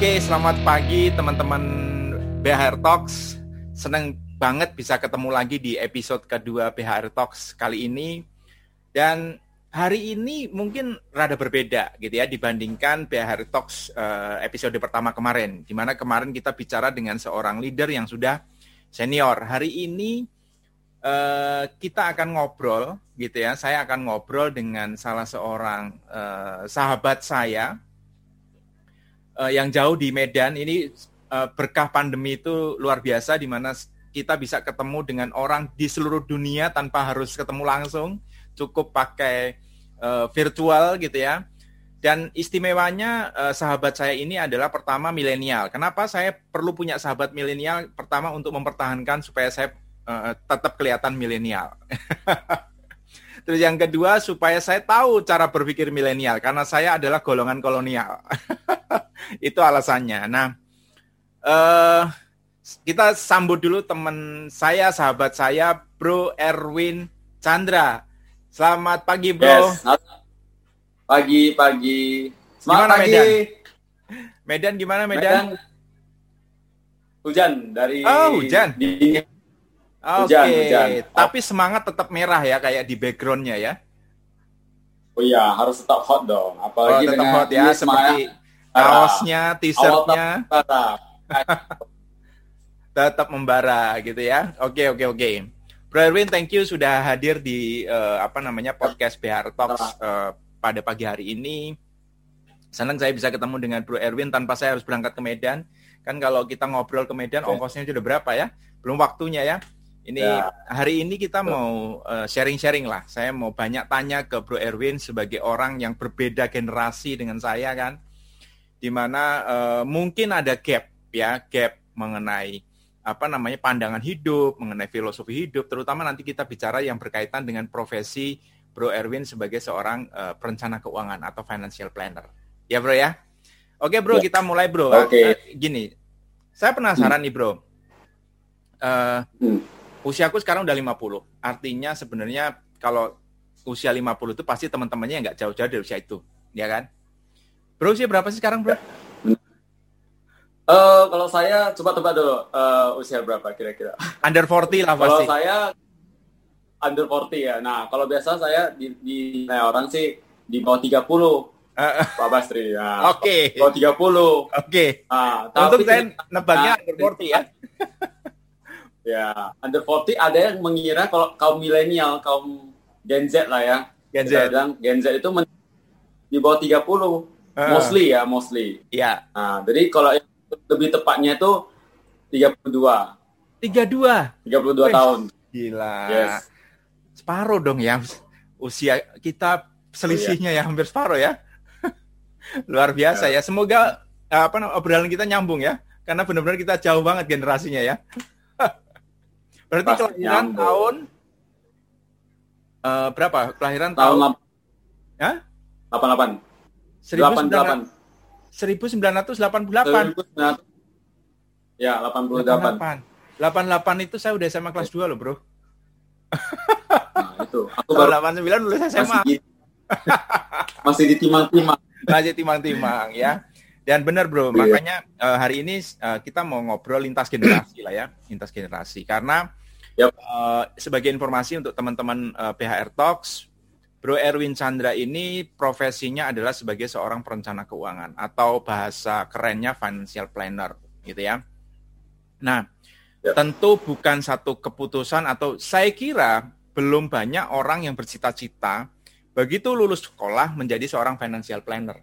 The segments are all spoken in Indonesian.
Oke, selamat pagi teman-teman BHR Talks. Senang banget bisa ketemu lagi di episode kedua BHR Talks kali ini. Dan hari ini mungkin rada berbeda gitu ya dibandingkan BHR Talks uh, episode pertama kemarin. Di mana kemarin kita bicara dengan seorang leader yang sudah senior. Hari ini uh, kita akan ngobrol gitu ya. Saya akan ngobrol dengan salah seorang uh, sahabat saya uh, yang jauh di Medan ini uh, berkah pandemi itu luar biasa di mana kita bisa ketemu dengan orang di seluruh dunia tanpa harus ketemu langsung, cukup pakai uh, virtual gitu ya. Dan istimewanya uh, sahabat saya ini adalah pertama milenial. Kenapa saya perlu punya sahabat milenial? Pertama untuk mempertahankan supaya saya uh, tetap kelihatan milenial. Terus yang kedua supaya saya tahu cara berpikir milenial karena saya adalah golongan kolonial. itu alasannya. Nah, uh, kita sambut dulu teman saya, sahabat saya, Bro Erwin Chandra. Selamat pagi, Bro. Yes. Pagi, pagi. Semangat gimana pagi. Medan? Medan gimana Medan? Medan hujan dari Oh, hujan. Di... Oke, okay. tapi semangat tetap merah ya kayak di backgroundnya ya. Oh iya, harus tetap hot dong. Apalagi oh, tetap hot ya, seperti kaosnya, t-shirtnya tetap membara gitu ya. Oke oke oke. Bro Erwin, thank you sudah hadir di uh, apa namanya podcast BR Talks uh, pada pagi hari ini. Senang saya bisa ketemu dengan Bro Erwin tanpa saya harus berangkat ke Medan. Kan kalau kita ngobrol ke Medan, okay. ongkosnya sudah berapa ya? Belum waktunya ya. Ini ya. hari ini kita mau eh, sharing-sharing uh, lah. Saya mau banyak tanya ke Bro Erwin sebagai orang yang berbeda generasi dengan saya kan di mana uh, mungkin ada gap ya, gap mengenai apa namanya pandangan hidup, mengenai filosofi hidup, terutama nanti kita bicara yang berkaitan dengan profesi Bro Erwin sebagai seorang uh, perencana keuangan atau financial planner. Ya, Bro ya. Oke, Bro, ya. kita mulai, Bro. Oke. Okay. Uh, gini. Saya penasaran hmm. nih, Bro. Uh, hmm. Usiaku sekarang udah 50. Artinya sebenarnya kalau usia 50 itu pasti teman-temannya nggak jauh-jauh dari usia itu, ya kan? Bro usia berapa sih sekarang bro? Uh, kalau saya coba tebak dulu uh, usia berapa kira-kira? Under 40 lah pasti. Kalau saya under 40 ya. Nah, kalau biasa saya di, di nah, orang sih di bawah 30. Uh, Pak Basri. Nah, Oke. Okay. Bawah 30. Oke. Okay. Nah, Untuk saya nebaknya nah, under 40 ya. Ya, under 40 ada yang mengira kalau kaum milenial, kaum Gen Z lah ya. Gen Z. Bilang Gen Z itu di bawah 30 Mostly ya, mostly. Iya. Nah, jadi kalau lebih tepatnya itu 32. 32? 32 Wih, tahun. Gila. Yes. Separuh dong ya. Usia kita selisihnya oh, iya. ya hampir separuh ya. Luar biasa ya. ya. Semoga apa obrolan kita nyambung ya. Karena benar-benar kita jauh banget generasinya ya. Berarti Pasti kelahiran nyambung. tahun uh, berapa? Kelahiran tahun, tahun Ya? 88. 88. 1988. Ya, 88. 88. itu saya udah SMA kelas 2 loh, Bro. Nah, itu. Aku baru 89 lulus SMA. Masih, masih ditimang-timang. Masih timang-timang ya. Dan benar bro, iya. makanya uh, hari ini uh, kita mau ngobrol lintas generasi lah ya, lintas generasi. Karena yep. uh, sebagai informasi untuk teman-teman uh, PHR Talks, Bro Erwin Chandra ini profesinya adalah sebagai seorang perencana keuangan atau bahasa kerennya financial planner gitu ya. Nah, ya. tentu bukan satu keputusan atau saya kira belum banyak orang yang bercita-cita begitu lulus sekolah menjadi seorang financial planner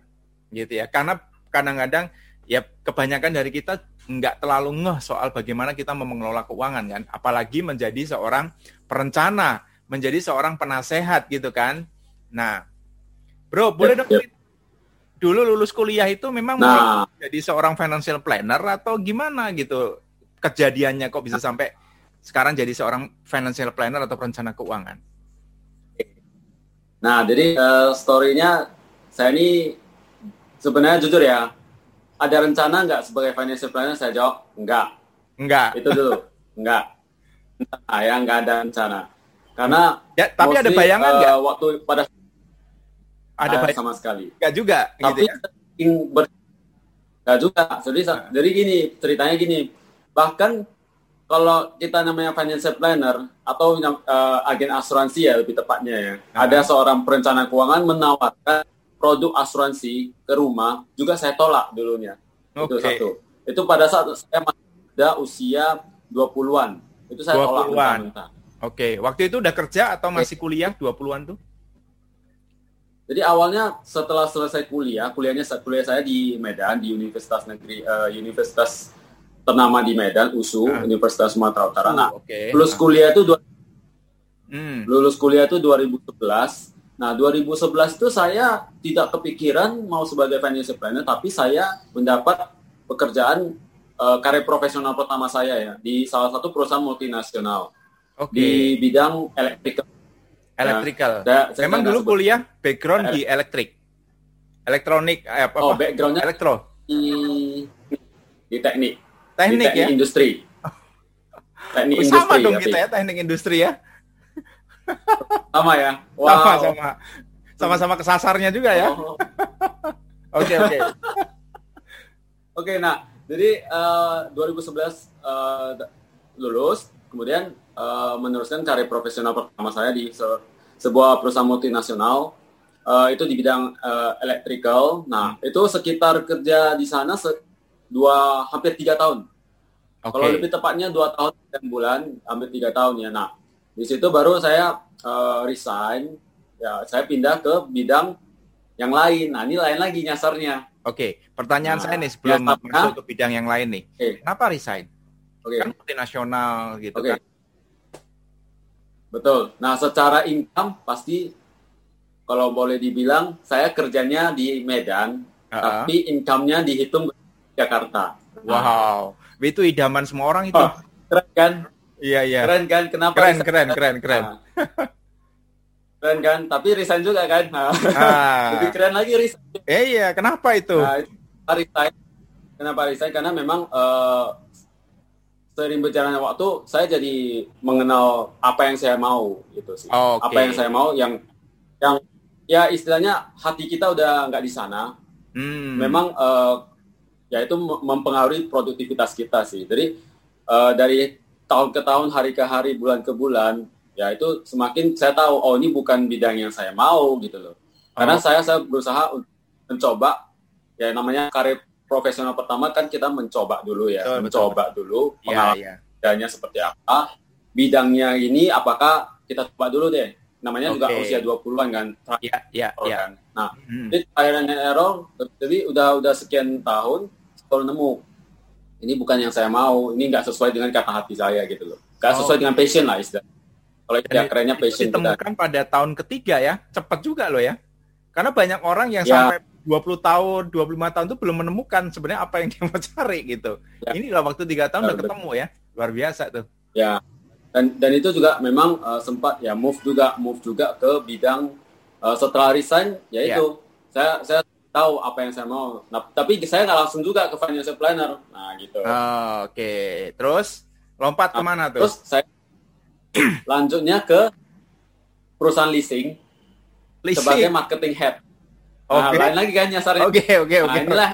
gitu ya. Karena kadang-kadang ya kebanyakan dari kita nggak terlalu ngeh soal bagaimana kita mengelola keuangan kan, apalagi menjadi seorang perencana menjadi seorang penasehat gitu kan. Nah, bro, boleh dong yep. dulu lulus kuliah itu memang nah. jadi seorang financial planner atau gimana gitu kejadiannya kok bisa sampai sekarang jadi seorang financial planner atau perencana keuangan? Nah, jadi uh, story-nya saya ini sebenarnya jujur ya, ada rencana nggak sebagai financial planner? Saya jawab enggak. Enggak. Itu dulu, enggak. Nah, ya nggak ada rencana. Karena ya, tapi mostly, ada bayangan nggak uh, waktu pada ada uh, sama sekali. Enggak juga tapi gitu ya. ber, Nah juga, jadi nah. jadi gini ceritanya gini, bahkan kalau kita namanya financial planner atau uh, agen asuransi ya lebih tepatnya ya, nah. ada seorang perencana keuangan menawarkan produk asuransi ke rumah, juga saya tolak dulunya. Okay. Itu satu. Itu pada saat saya masih ada usia 20-an. Itu saya 20 tolak Oke, okay. waktu itu udah kerja atau masih kuliah 20-an tuh? Jadi awalnya setelah selesai kuliah, kuliahnya kuliah saya di Medan di Universitas Negeri uh, Universitas ternama di Medan USU uh. Universitas Sumatera Utara. Nah, okay. lulus kuliah itu dua, hmm. lulus kuliah itu 2011. Nah, 2011 itu saya tidak kepikiran mau sebagai financial planner, tapi saya mendapat pekerjaan uh, karir profesional pertama saya ya di salah satu perusahaan multinasional okay. di bidang elektrikal Electrical. Nah, Memang dulu sebut. kuliah background di elektrik. Elektronik eh, apa? Oh, backgroundnya elektro. Di, di teknik. Teknik di teknik ya. industri. Teknik oh, industri. Sama dong kita ya teknik industri ya. Sama ya. Wow. Sama sama. Sama-sama kesasarnya juga ya. Oh. Oke oke. Oke, nah, jadi uh, 2011 uh, lulus, kemudian uh, meneruskan karir profesional pertama saya di se sebuah perusahaan multinasional uh, itu di bidang uh, electrical. Nah, hmm. itu sekitar kerja di sana se dua hampir tiga tahun. Okay. Kalau lebih tepatnya dua tahun dan bulan, hampir tiga tahun ya. Nah, di situ baru saya uh, resign. Ya, saya pindah ke bidang yang lain. Nah, ini lain lagi nyasarnya. Oke, okay. pertanyaan nah, saya nih sebelum masuk ke bidang yang lain nih. Okay. Kenapa resign? Okay. Kan multinasional gitu okay. kan. Betul. Nah, secara income pasti kalau boleh dibilang saya kerjanya di Medan, uh -huh. tapi income-nya dihitung di Jakarta. Wow, nah. itu idaman semua orang itu. Oh, keren kan? Iya iya. Keren kan? Kenapa? Keren keren keren keren. Nah. keren kan? Tapi resign juga kan? Nah. Ah. Lebih keren lagi resign. Eh, iya, kenapa itu? Nah, resign. Kenapa resign? Karena memang uh, sering berjalannya waktu saya jadi mengenal apa yang saya mau gitu sih okay. apa yang saya mau yang yang ya istilahnya hati kita udah nggak di sana hmm. memang uh, ya itu mempengaruhi produktivitas kita sih jadi uh, dari tahun ke tahun hari ke hari bulan ke bulan ya itu semakin saya tahu oh ini bukan bidang yang saya mau gitu loh karena oh. saya saya berusaha mencoba ya namanya karir profesional pertama kan kita mencoba dulu ya, betul, mencoba betul. dulu iya, pengalamannya ya, seperti apa, bidangnya ini apakah kita coba dulu deh. Namanya okay. juga usia 20-an kan. Iya, iya, iya. Kan? Nah, hmm. jadi akhirnya error, jadi udah udah sekian tahun baru nemu ini bukan yang saya mau, ini nggak sesuai dengan kata hati saya gitu loh. Nggak oh. sesuai dengan passion lah istilahnya. Kalau tidak kerennya passion ditemukan kita. pada tahun ketiga ya, cepat juga loh ya. Karena banyak orang yang ya. sampai 20 tahun, 25 tahun itu belum menemukan sebenarnya apa yang dia mau cari gitu. Ya. Ini dalam waktu tiga tahun ya, udah ketemu ya, luar biasa tuh. Ya, dan dan itu juga memang uh, sempat ya move juga move juga ke bidang uh, setelah resign yaitu ya. saya saya tahu apa yang saya mau. Nah, tapi saya nggak langsung juga ke financial planner. Nah, gitu. Oh, Oke, okay. terus lompat nah, ke mana tuh? Terus saya lanjutnya ke perusahaan leasing, leasing. sebagai marketing head. Nah, okay. lain lagi kan nyasarnya. Oke, okay, oke, okay, oke. Nah, inilah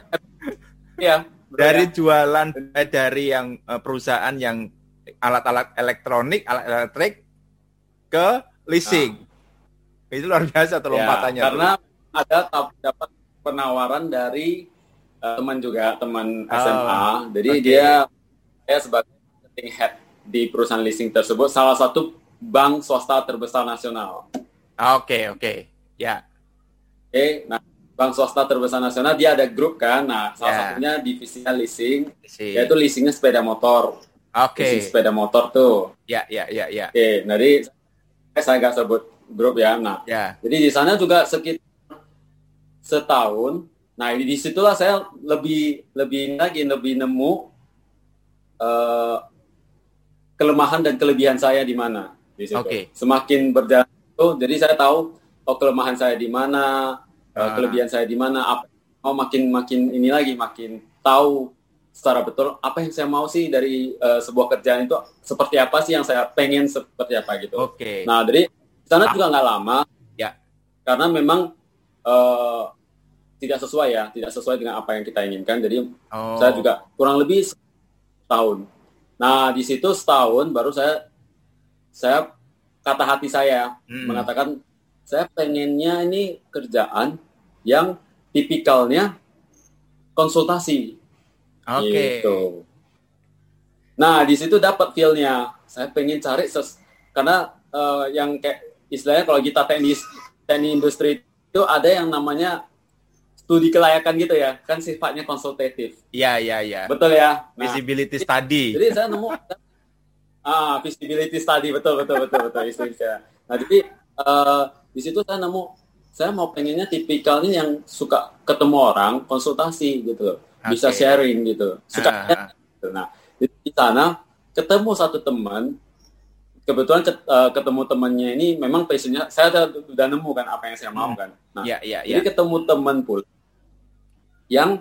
ya. Dari jualan eh, dari yang uh, perusahaan yang alat-alat elektronik, alat elektrik ke leasing. Nah. Itu luar biasa tuh ya, lompatannya. karena tuh. ada dapat penawaran dari uh, teman juga, teman oh, SMA. Jadi okay. dia saya sebagai marketing head di perusahaan leasing tersebut salah satu bank swasta terbesar nasional. Oke, okay, oke. Okay. Ya okay, nah bank swasta terbesar nasional dia ada grup kan. Nah, salah yeah. satunya divisinya leasing, leasing, yaitu leasingnya sepeda motor. Oke. Okay. sepeda motor tuh. Ya, ya, ya, ya. Oke, okay, jadi saya nggak sebut grup ya. Nah, ya. jadi di sana juga sekitar setahun. Nah, di di situlah saya lebih lebih lagi lebih nemu uh, kelemahan dan kelebihan saya di mana di situ. Okay. Semakin berjalan itu, jadi saya tahu oh kelemahan saya di mana, uh. kelebihan saya di mana, apa oh makin makin ini lagi makin tahu secara betul apa yang saya mau sih dari uh, sebuah kerjaan itu seperti apa sih yang saya pengen seperti apa gitu. Oke. Okay. Nah dari sana ah. juga nggak lama. Ya. Karena memang uh, tidak sesuai ya, tidak sesuai dengan apa yang kita inginkan. Jadi oh. saya juga kurang lebih setahun. Nah di situ setahun baru saya saya kata hati saya hmm. mengatakan saya pengennya ini kerjaan yang tipikalnya konsultasi. Oke. Okay. Gitu. Nah di situ dapat feelnya. Saya pengen cari ses karena uh, yang kayak istilahnya kalau kita teknis teknik industri itu ada yang namanya studi kelayakan gitu ya, kan sifatnya konsultatif. Iya, iya, iya. Betul ya. Nah, visibility study. Jadi saya nemu ah visibility study betul betul betul betul istilah. Nah, jadi uh, di situ saya nemu saya mau pengennya tipikalnya yang suka ketemu orang, konsultasi gitu. Okay. Bisa sharing gitu. Suka uh. Nah, di sana ketemu satu teman kebetulan uh, ketemu temannya ini memang passionnya saya sudah nemu kan apa yang saya mau hmm. kan nah yeah, yeah, yeah. jadi ketemu teman pula yang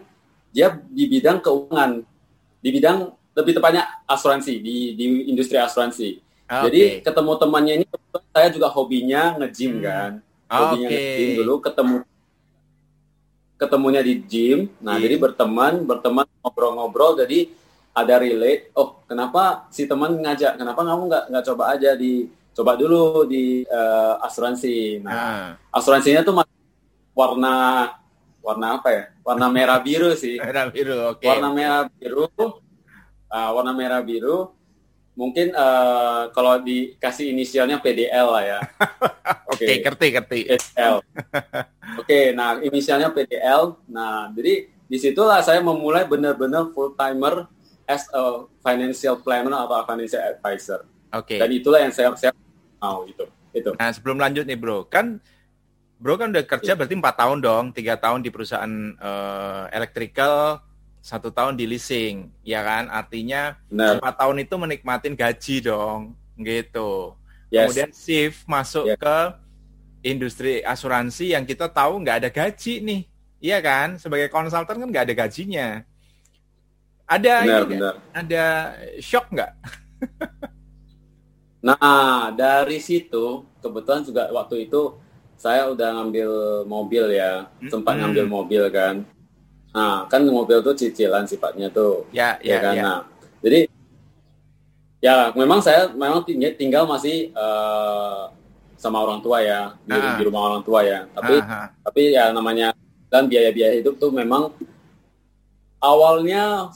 dia di bidang keuangan di bidang lebih tepatnya asuransi di di industri asuransi okay. jadi ketemu temannya ini saya juga hobinya ngejim hmm. kan hobinya okay. ngejim dulu ketemu ketemunya di gym nah yeah. jadi berteman berteman ngobrol-ngobrol jadi ada relate oh kenapa si teman ngajak kenapa kamu nggak nggak coba aja di coba dulu di uh, asuransi. Nah uh. asuransinya tuh warna warna apa ya? Warna merah biru sih. Merah biru oke. Okay. warna merah biru. Uh, warna merah biru. Mungkin uh, kalau dikasih inisialnya PDL lah ya. Oke okay. ngerti ngerti. PDL oke okay, nah inisialnya PDL nah jadi di situlah saya memulai benar-benar full timer as a financial planner atau financial advisor. Oke. Okay. Dan itulah yang saya saya mau itu. Itu. Nah sebelum lanjut nih bro, kan bro kan udah kerja yeah. berarti empat tahun dong, tiga tahun di perusahaan uh, electrical, satu tahun di leasing, ya kan? Artinya empat tahun itu menikmatin gaji dong, gitu. Yes. Kemudian shift masuk yeah. ke industri asuransi yang kita tahu nggak ada gaji nih, iya kan? Sebagai konsultan kan nggak ada gajinya. Ada benar, ini benar. ada shock nggak? nah dari situ kebetulan juga waktu itu saya udah ngambil mobil ya, hmm. sempat ngambil mobil kan. Nah kan mobil tuh cicilan sifatnya tuh. Ya, ya, ya kan. Ya. Nah, jadi ya memang saya memang tinggal masih uh, sama orang tua ya di, ah. di rumah orang tua ya. Tapi Aha. tapi ya namanya dan biaya-biaya hidup tuh memang awalnya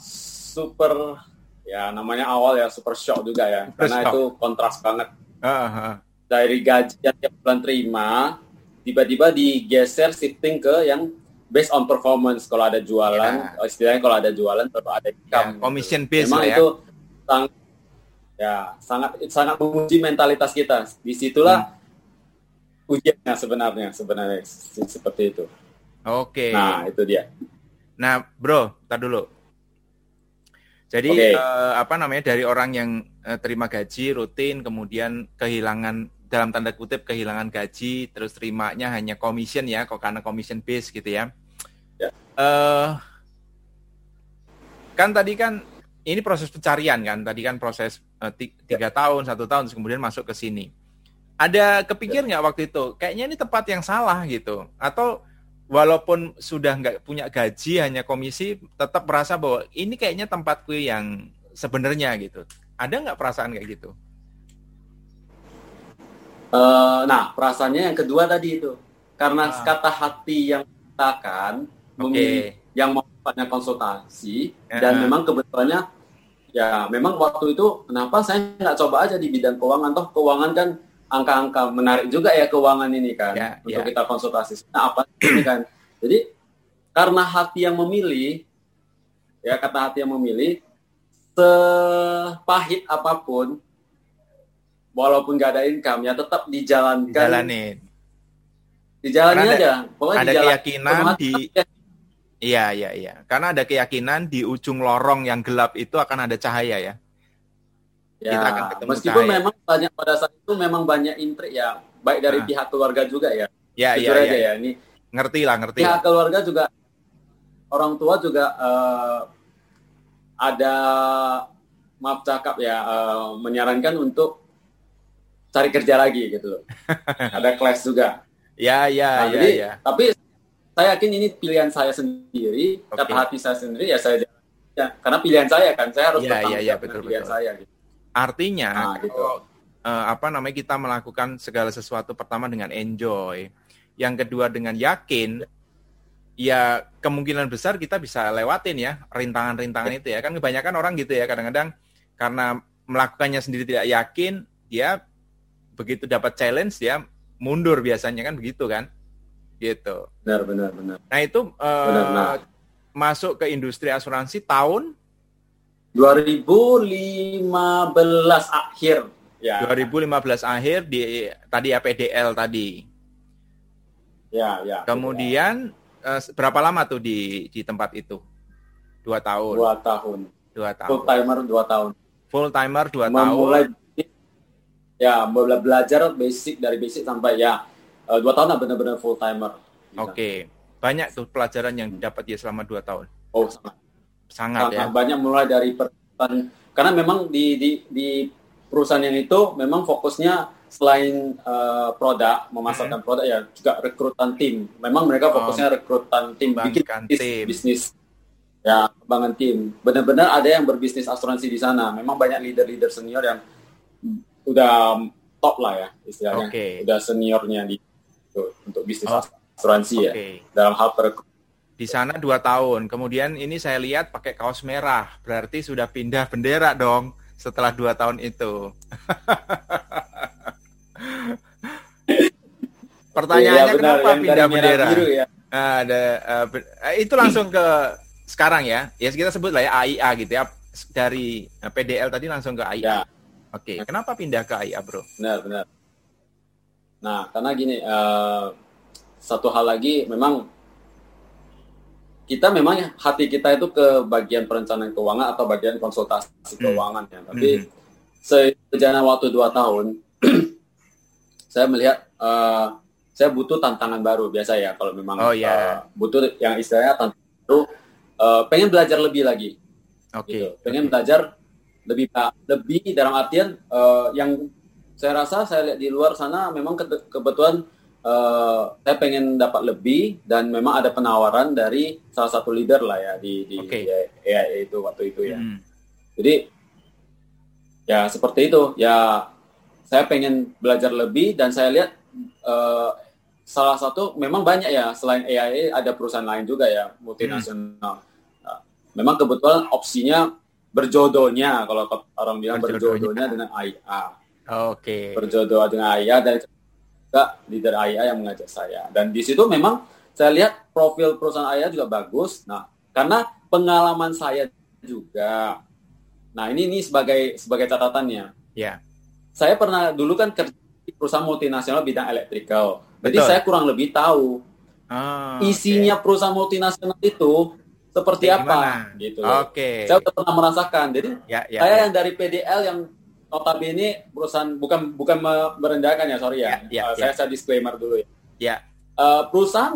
super ya namanya awal ya super shock juga ya karena itu kontras banget uh-huh. dari gaji yang tiap bulan terima tiba-tiba digeser shifting ke yang based on performance kalau ada jualan yeah. istilahnya kalau ada jualan terus ada income yeah, commission based memang ya. itu sangat ya sangat sangat menguji mentalitas kita di situlah hmm. ujiannya sebenarnya sebenarnya seperti itu oke okay. nah itu dia nah bro tar dulu jadi okay. uh, eh, apa namanya dari orang yang uh, terima gaji rutin kemudian kehilangan dalam tanda kutip kehilangan gaji terus terimanya hanya commission ya kok karena commission base gitu ya. Yeah. Ya. Uh, kan tadi kan ini proses pencarian kan tadi kan proses uh, tiga yeah. tahun satu tahun kemudian masuk ke sini. Ada kepikir ya. nggak yeah. waktu itu kayaknya ini tempat yang salah gitu atau walaupun sudah nggak punya gaji hanya komisi tetap merasa bahwa ini kayaknya tempatku yang sebenarnya gitu ada nggak perasaan kayak gitu uh, nah perasaannya yang kedua tadi itu karena ah. kata hati yang katakan okay. yang mau konsultasi uh -huh. dan memang kebetulannya ya memang waktu itu kenapa saya nggak coba aja di bidang keuangan toh keuangan kan angka-angka menarik juga ya keuangan ini kan yeah, untuk yeah. kita konsultasi. Nah, apa ini kan? Jadi karena hati yang memilih ya kata hati yang memilih sepahit apa pun walaupun gak ada income ya tetap dijalankan. Dijalanin. Dijalani aja. Pokoknya ada keyakinan di Iya, iya, iya. Karena ada keyakinan di ujung lorong yang gelap itu akan ada cahaya ya. Ya, kita akan ketemu meskipun cahaya. memang banyak pada saat itu memang banyak intrik ya, baik dari nah. pihak keluarga juga ya. Ya, iya, iya, ya. Ini ngerti lah, ngerti. Pihak keluarga juga orang tua juga uh, ada maaf cakap ya uh, menyarankan untuk cari kerja lagi gitu loh. ada kelas juga. Ya, ya, nah, ya, jadi, ya. Tapi saya yakin ini pilihan saya sendiri, okay. kata hati saya sendiri ya saya ya, karena pilihan saya kan, saya harus ya, ya, ya, betul, pilihan betul. saya. Gitu. Artinya, nah, gitu. uh, apa namanya kita melakukan segala sesuatu pertama dengan enjoy, yang kedua dengan yakin, ya kemungkinan besar kita bisa lewatin ya rintangan-rintangan itu ya kan kebanyakan orang gitu ya kadang-kadang karena melakukannya sendiri tidak yakin dia begitu dapat challenge dia mundur biasanya kan begitu kan gitu. Benar, benar, benar. Nah itu uh, benar, benar. masuk ke industri asuransi tahun 2015 akhir. Ya. 2015 akhir di tadi APDL tadi. Ya, ya. Kemudian uh, berapa lama tuh di di tempat itu? Dua tahun. Dua tahun. Dua tahun. Full timer dua tahun. Full timer dua Memulai, tahun. Ya, mulai belajar basic dari basic sampai ya uh, dua tahun lah benar-benar full timer. Oke, okay. banyak tuh pelajaran yang dapat dia selama dua tahun. Oh sangat, sangat, sangat ya. Banyak mulai dari perusahaan karena memang di di di perusahaan yang itu memang fokusnya selain uh, produk memasarkan hmm. produk ya juga rekrutan tim. Memang mereka fokusnya oh, rekrutan tim bikin bisnis, bisnis ya bangun tim. Benar-benar ada yang berbisnis asuransi di sana. Memang banyak leader-leader senior yang udah top lah ya istilahnya. Okay. Udah seniornya di untuk, untuk bisnis oh. asuransi okay. ya dalam hal perekrut. Di sana dua tahun, kemudian ini saya lihat pakai kaos merah, berarti sudah pindah bendera dong setelah dua tahun itu. Pertanyaannya ya, kenapa pindah bendera? Biru, ya. Nah, ada uh, itu langsung ke sekarang ya. Ya kita sebut lah ya AIA gitu ya. Dari uh, PDL tadi langsung ke AIA. Ya. Oke, okay. kenapa pindah ke AIA, Bro? Benar, benar. Nah, karena gini, uh, satu hal lagi memang kita memang hati kita itu ke bagian perencanaan keuangan atau bagian konsultasi hmm. keuangan ya. Tapi hmm. sejalan waktu dua tahun, saya melihat uh, saya butuh tantangan baru biasa ya kalau memang oh, yeah. uh, butuh yang istilahnya tantangan baru, uh, pengen belajar lebih lagi. Oke. Okay. Gitu. Pengen okay. belajar lebih lebih dalam artian uh, yang saya rasa saya lihat di luar sana memang ke kebetulan uh, saya pengen dapat lebih dan memang ada penawaran dari salah satu leader lah ya di di, okay. AI itu waktu itu ya. Hmm. Jadi ya seperti itu ya saya pengen belajar lebih dan saya lihat uh, salah satu memang banyak ya selain AI ada perusahaan lain juga ya multinasional. Hmm. memang kebetulan opsinya berjodohnya kalau orang bilang berjodohnya dengan IA Oke. Okay. Berjodoh dengan ayah dan juga leader ayah yang mengajak saya. Dan di situ memang saya lihat profil perusahaan ayah juga bagus. Nah, karena pengalaman saya juga. Nah, ini ini sebagai sebagai catatannya. Ya. Yeah. Saya pernah dulu kan kerja di perusahaan multinasional bidang elektrikal. Jadi saya kurang lebih tahu oh, isinya okay. perusahaan multinasional itu seperti apa gitu. Oke. Okay. Saya pernah merasakan. Jadi ya, ya, saya ya. yang dari PDL yang notabene perusahaan bukan bukan merendahkan ya sorry ya, ya, ya, uh, ya. saya saya disclaimer dulu ya. Ya. Uh, perusahaan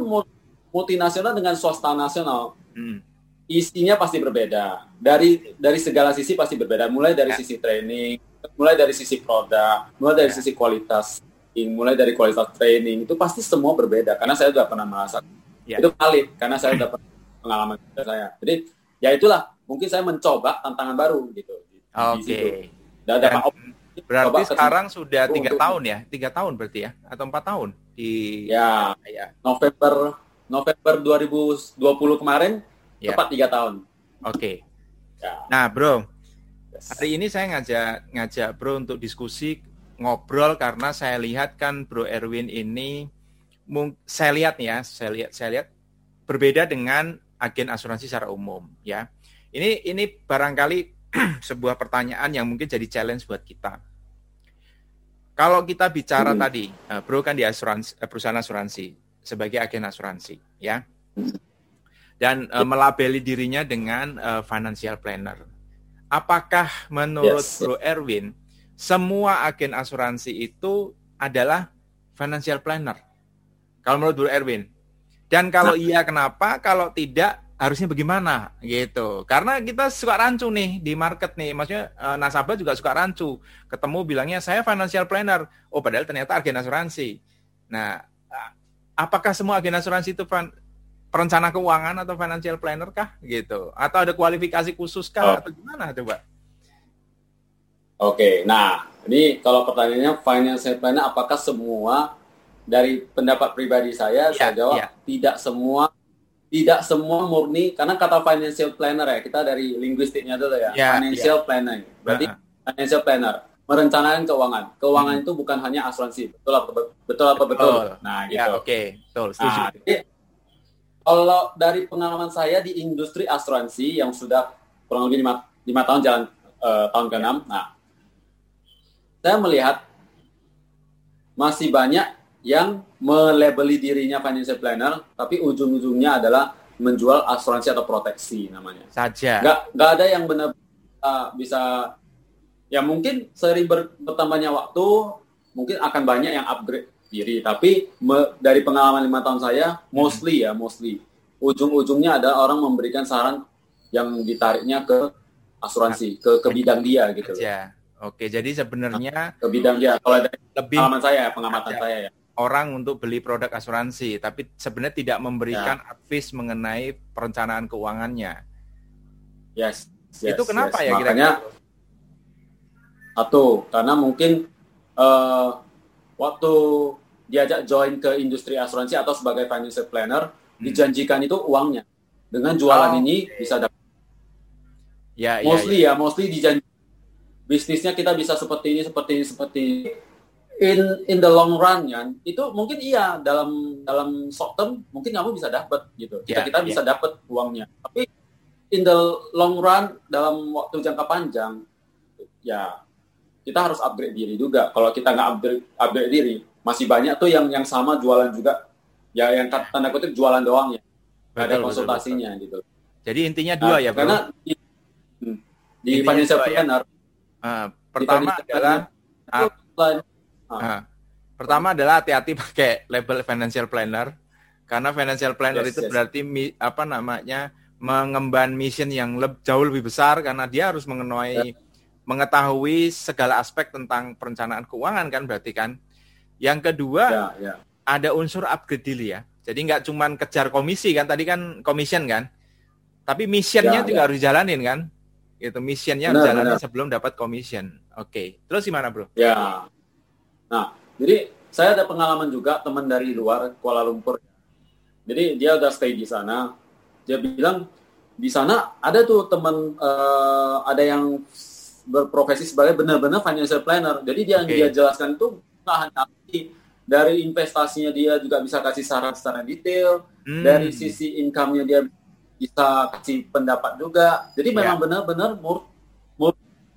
multinasional dengan swasta nasional hmm. isinya pasti berbeda dari dari segala sisi pasti berbeda mulai dari ya. sisi training mulai dari sisi produk mulai dari ya. sisi kualitas mulai dari kualitas training itu pasti semua berbeda karena saya sudah pernah merasa ya. itu valid karena saya sudah pernah pengalaman saya jadi ya itulah mungkin saya mencoba tantangan baru gitu oke okay ada Dan, berarti sekarang sudah tiga tahun ya, tiga tahun berarti ya, atau empat tahun di ya, ya. November November 2020 kemarin ya. tepat tiga tahun. Oke. Okay. Ya. Nah, bro, hari ini saya ngajak ngajak bro untuk diskusi ngobrol karena saya lihat kan bro Erwin ini, saya lihat ya, saya lihat saya lihat berbeda dengan agen asuransi secara umum ya. Ini ini barangkali sebuah pertanyaan yang mungkin jadi challenge buat kita. Kalau kita bicara hmm. tadi, uh, Bro kan di asuransi, uh, perusahaan asuransi sebagai agen asuransi, ya, dan uh, melabeli dirinya dengan uh, financial planner. Apakah menurut yes. Bro Erwin semua agen asuransi itu adalah financial planner? Kalau menurut Bro Erwin, dan kalau nah. iya kenapa? Kalau tidak harusnya bagaimana gitu. Karena kita suka rancu nih di market nih. Maksudnya e, nasabah juga suka rancu. Ketemu bilangnya saya financial planner. Oh padahal ternyata agen asuransi. Nah, apakah semua agen asuransi itu perencana keuangan atau financial planner kah gitu? Atau ada kualifikasi khusus kah oh. atau gimana coba? Oke, nah ini kalau pertanyaannya financial planner apakah semua dari pendapat pribadi saya yeah, saya jawab yeah. tidak semua tidak semua murni karena kata financial planner ya kita dari linguistiknya dulu ya yeah, financial yeah. planner berarti uh -huh. financial planner merencanakan keuangan keuangan hmm. itu bukan hanya asuransi betul apa betul apa betul oh, nah ya, gitu ya, oke okay. betul setuju nah, jadi, kalau dari pengalaman saya di industri asuransi yang sudah kurang lebih lima, lima tahun jalan uh, tahun ke-6 nah saya melihat masih banyak yang melabeli dirinya financial planner, tapi ujung-ujungnya adalah menjual asuransi atau proteksi namanya. Saja. Gak, gak ada yang benar uh, bisa, ya mungkin sering ber, bertambahnya waktu, mungkin akan banyak yang upgrade diri. Tapi me, dari pengalaman lima tahun saya, mostly ya, mostly ujung-ujungnya ada orang memberikan saran yang ditariknya ke asuransi, ke ke bidang dia gitu. Ya. Oke, jadi sebenarnya ke bidang dia. Kalau dari lebih pengalaman saya, pengamatan saya ya orang untuk beli produk asuransi, tapi sebenarnya tidak memberikan ya. advice mengenai perencanaan keuangannya. Yes. yes itu kenapa yes. ya kira-kira? Satu, karena mungkin uh, waktu diajak join ke industri asuransi atau sebagai financial planner, hmm. dijanjikan itu uangnya. Dengan jualan oh, ini okay. bisa dapat. Ya, ya, mostly ya, ya, mostly dijanji bisnisnya kita bisa seperti ini, seperti ini, seperti ini in in the long run ya itu mungkin iya dalam dalam short term mungkin kamu bisa dapat gitu kita yeah, kita yeah. bisa dapat uangnya tapi in the long run dalam waktu jangka panjang ya kita harus upgrade diri juga kalau kita nggak upgrade upgrade diri masih banyak tuh yang yang sama jualan juga ya yang tanda kutip jualan doang ya betul, ada konsultasinya betul, betul. gitu jadi intinya dua nah, ya bro karena di, di financial ya? planner ya? uh, pertama adalah uh, Nah, pertama adalah hati-hati pakai label financial planner karena financial planner yes, itu yes. berarti mi, apa namanya mengemban mission yang lebih, jauh lebih besar karena dia harus mengenai yeah. mengetahui segala aspek tentang perencanaan keuangan kan berarti kan. Yang kedua yeah, yeah. ada unsur upgrade diri ya. Jadi nggak cuma kejar komisi kan tadi kan commission kan. Tapi missionnya yeah, juga yeah. harus jalanin kan. Itu missionnya harus jalanin sebelum dapat commission. Oke. Okay. Terus gimana, Bro? Ya. Nah, jadi saya ada pengalaman juga teman dari luar Kuala Lumpur. Jadi dia udah stay di sana. Dia bilang di sana ada tuh teman uh, ada yang berprofesi sebagai benar-benar financial planner. Jadi dia okay. yang dia jelaskan itu nggak hanya dari investasinya dia juga bisa kasih saran secara detail. Hmm. Dari sisi income-nya dia bisa kasih pendapat juga. Jadi memang yeah. benar-benar mur, mur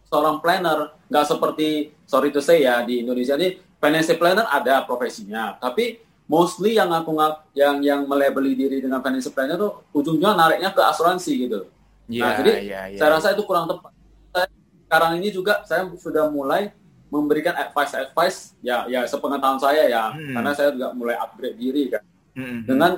seorang planner nggak seperti sorry to say ya di Indonesia ini financial planner ada profesinya tapi mostly yang aku yang yang melabeli diri dengan financial planner tuh ujungnya nariknya ke asuransi gitu yeah, nah jadi yeah, yeah, saya yeah. rasa itu kurang tepat saya, sekarang ini juga saya sudah mulai memberikan advice advice ya ya sepengetahuan saya ya hmm. karena saya juga mulai upgrade diri kan hmm. dengan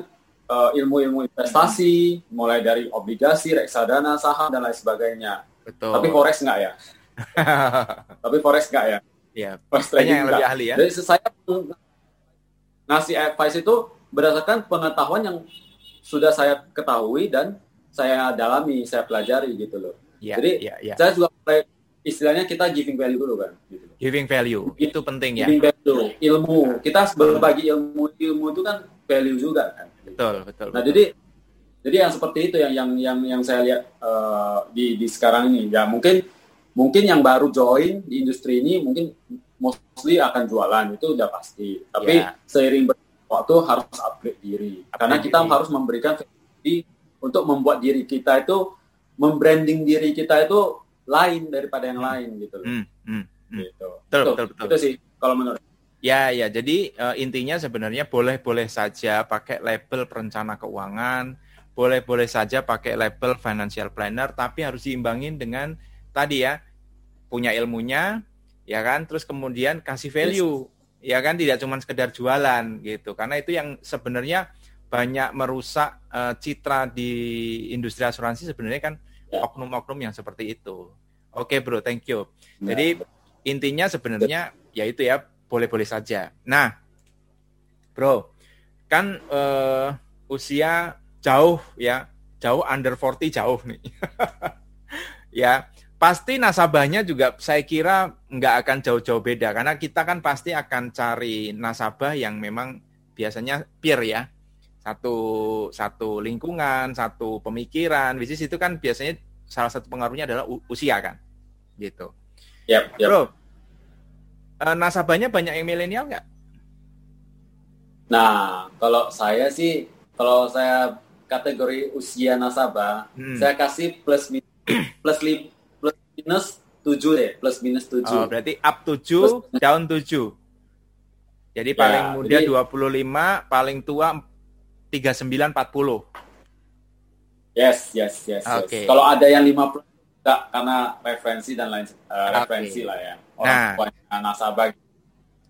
uh, ilmu-ilmu investasi hmm. mulai dari obligasi reksadana saham dan lain sebagainya Betul. tapi forex enggak ya Tapi forex enggak ya? Iya. Forex trading yang lebih ahli ya. Jadi saya ngasih advice itu berdasarkan pengetahuan yang sudah saya ketahui dan saya dalami, saya pelajari gitu loh. Ya, Jadi ya, ya. saya juga mulai istilahnya kita giving value dulu kan. Gitu. Giving value itu penting ya. Giving value, ilmu. Kita berbagi ilmu, ilmu itu kan value juga kan. Betul, betul. Nah betul. jadi jadi yang seperti itu yang yang yang yang saya lihat uh, di di sekarang ini. Ya mungkin mungkin yang baru join di industri ini mungkin mostly akan jualan itu udah pasti tapi yeah. seiring waktu harus upgrade diri upgrade karena kita diri. harus memberikan untuk membuat diri kita itu membranding diri kita itu lain daripada yang hmm. lain gitu hmm. Hmm. Hmm. gitu betul, betul, betul, betul. itu sih kalau menurut Ya, ya. Jadi uh, intinya sebenarnya boleh-boleh saja pakai label perencana keuangan, boleh-boleh saja pakai label financial planner, tapi harus diimbangin dengan tadi ya punya ilmunya ya kan terus kemudian kasih value yes. ya kan tidak cuma sekedar jualan gitu karena itu yang sebenarnya banyak merusak uh, citra di industri asuransi sebenarnya kan ya. oknum-oknum yang seperti itu oke okay, bro thank you ya. jadi intinya sebenarnya ya itu ya boleh-boleh saja nah bro kan uh, usia jauh ya, jauh under 40 jauh nih. ya, pasti nasabahnya juga saya kira nggak akan jauh-jauh beda karena kita kan pasti akan cari nasabah yang memang biasanya peer ya. Satu satu lingkungan, satu pemikiran, bisnis itu kan biasanya salah satu pengaruhnya adalah usia kan. Gitu. Yep, yep. Bro, uh, nasabahnya banyak yang milenial nggak? Nah, kalau saya sih, kalau saya kategori usia nasabah, hmm. saya kasih plus plus li, plus minus tujuh deh, plus minus tujuh. Oh, berarti up tujuh, plus, down tujuh. Jadi ya, paling muda jadi, 25, paling tua 39 40. Yes, yes, yes. Okay. yes. Kalau ada yang 50 enggak karena referensi dan lain uh, okay. referensi lah ya. Orang nah, nasabah. Oke,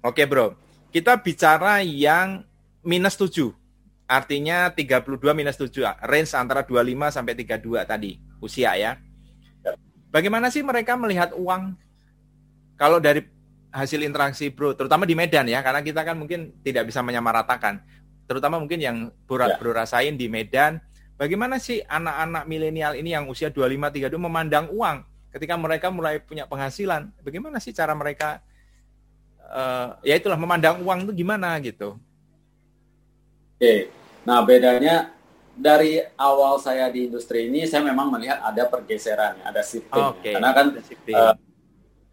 okay, Bro kita bicara yang minus 7. Artinya 32 minus 7, range antara 25 sampai 32 tadi, usia ya. Bagaimana sih mereka melihat uang? Kalau dari hasil interaksi bro, terutama di Medan ya, karena kita kan mungkin tidak bisa menyamaratakan. Terutama mungkin yang bro, ya. bro rasain di Medan, bagaimana sih anak-anak milenial ini yang usia 25, 32 memandang uang ketika mereka mulai punya penghasilan? Bagaimana sih cara mereka uh, ya itulah memandang uang itu gimana gitu. Oke, nah bedanya dari awal saya di industri ini saya memang melihat ada pergeseran, ada shifting. Okay. Karena kan shifting. Uh,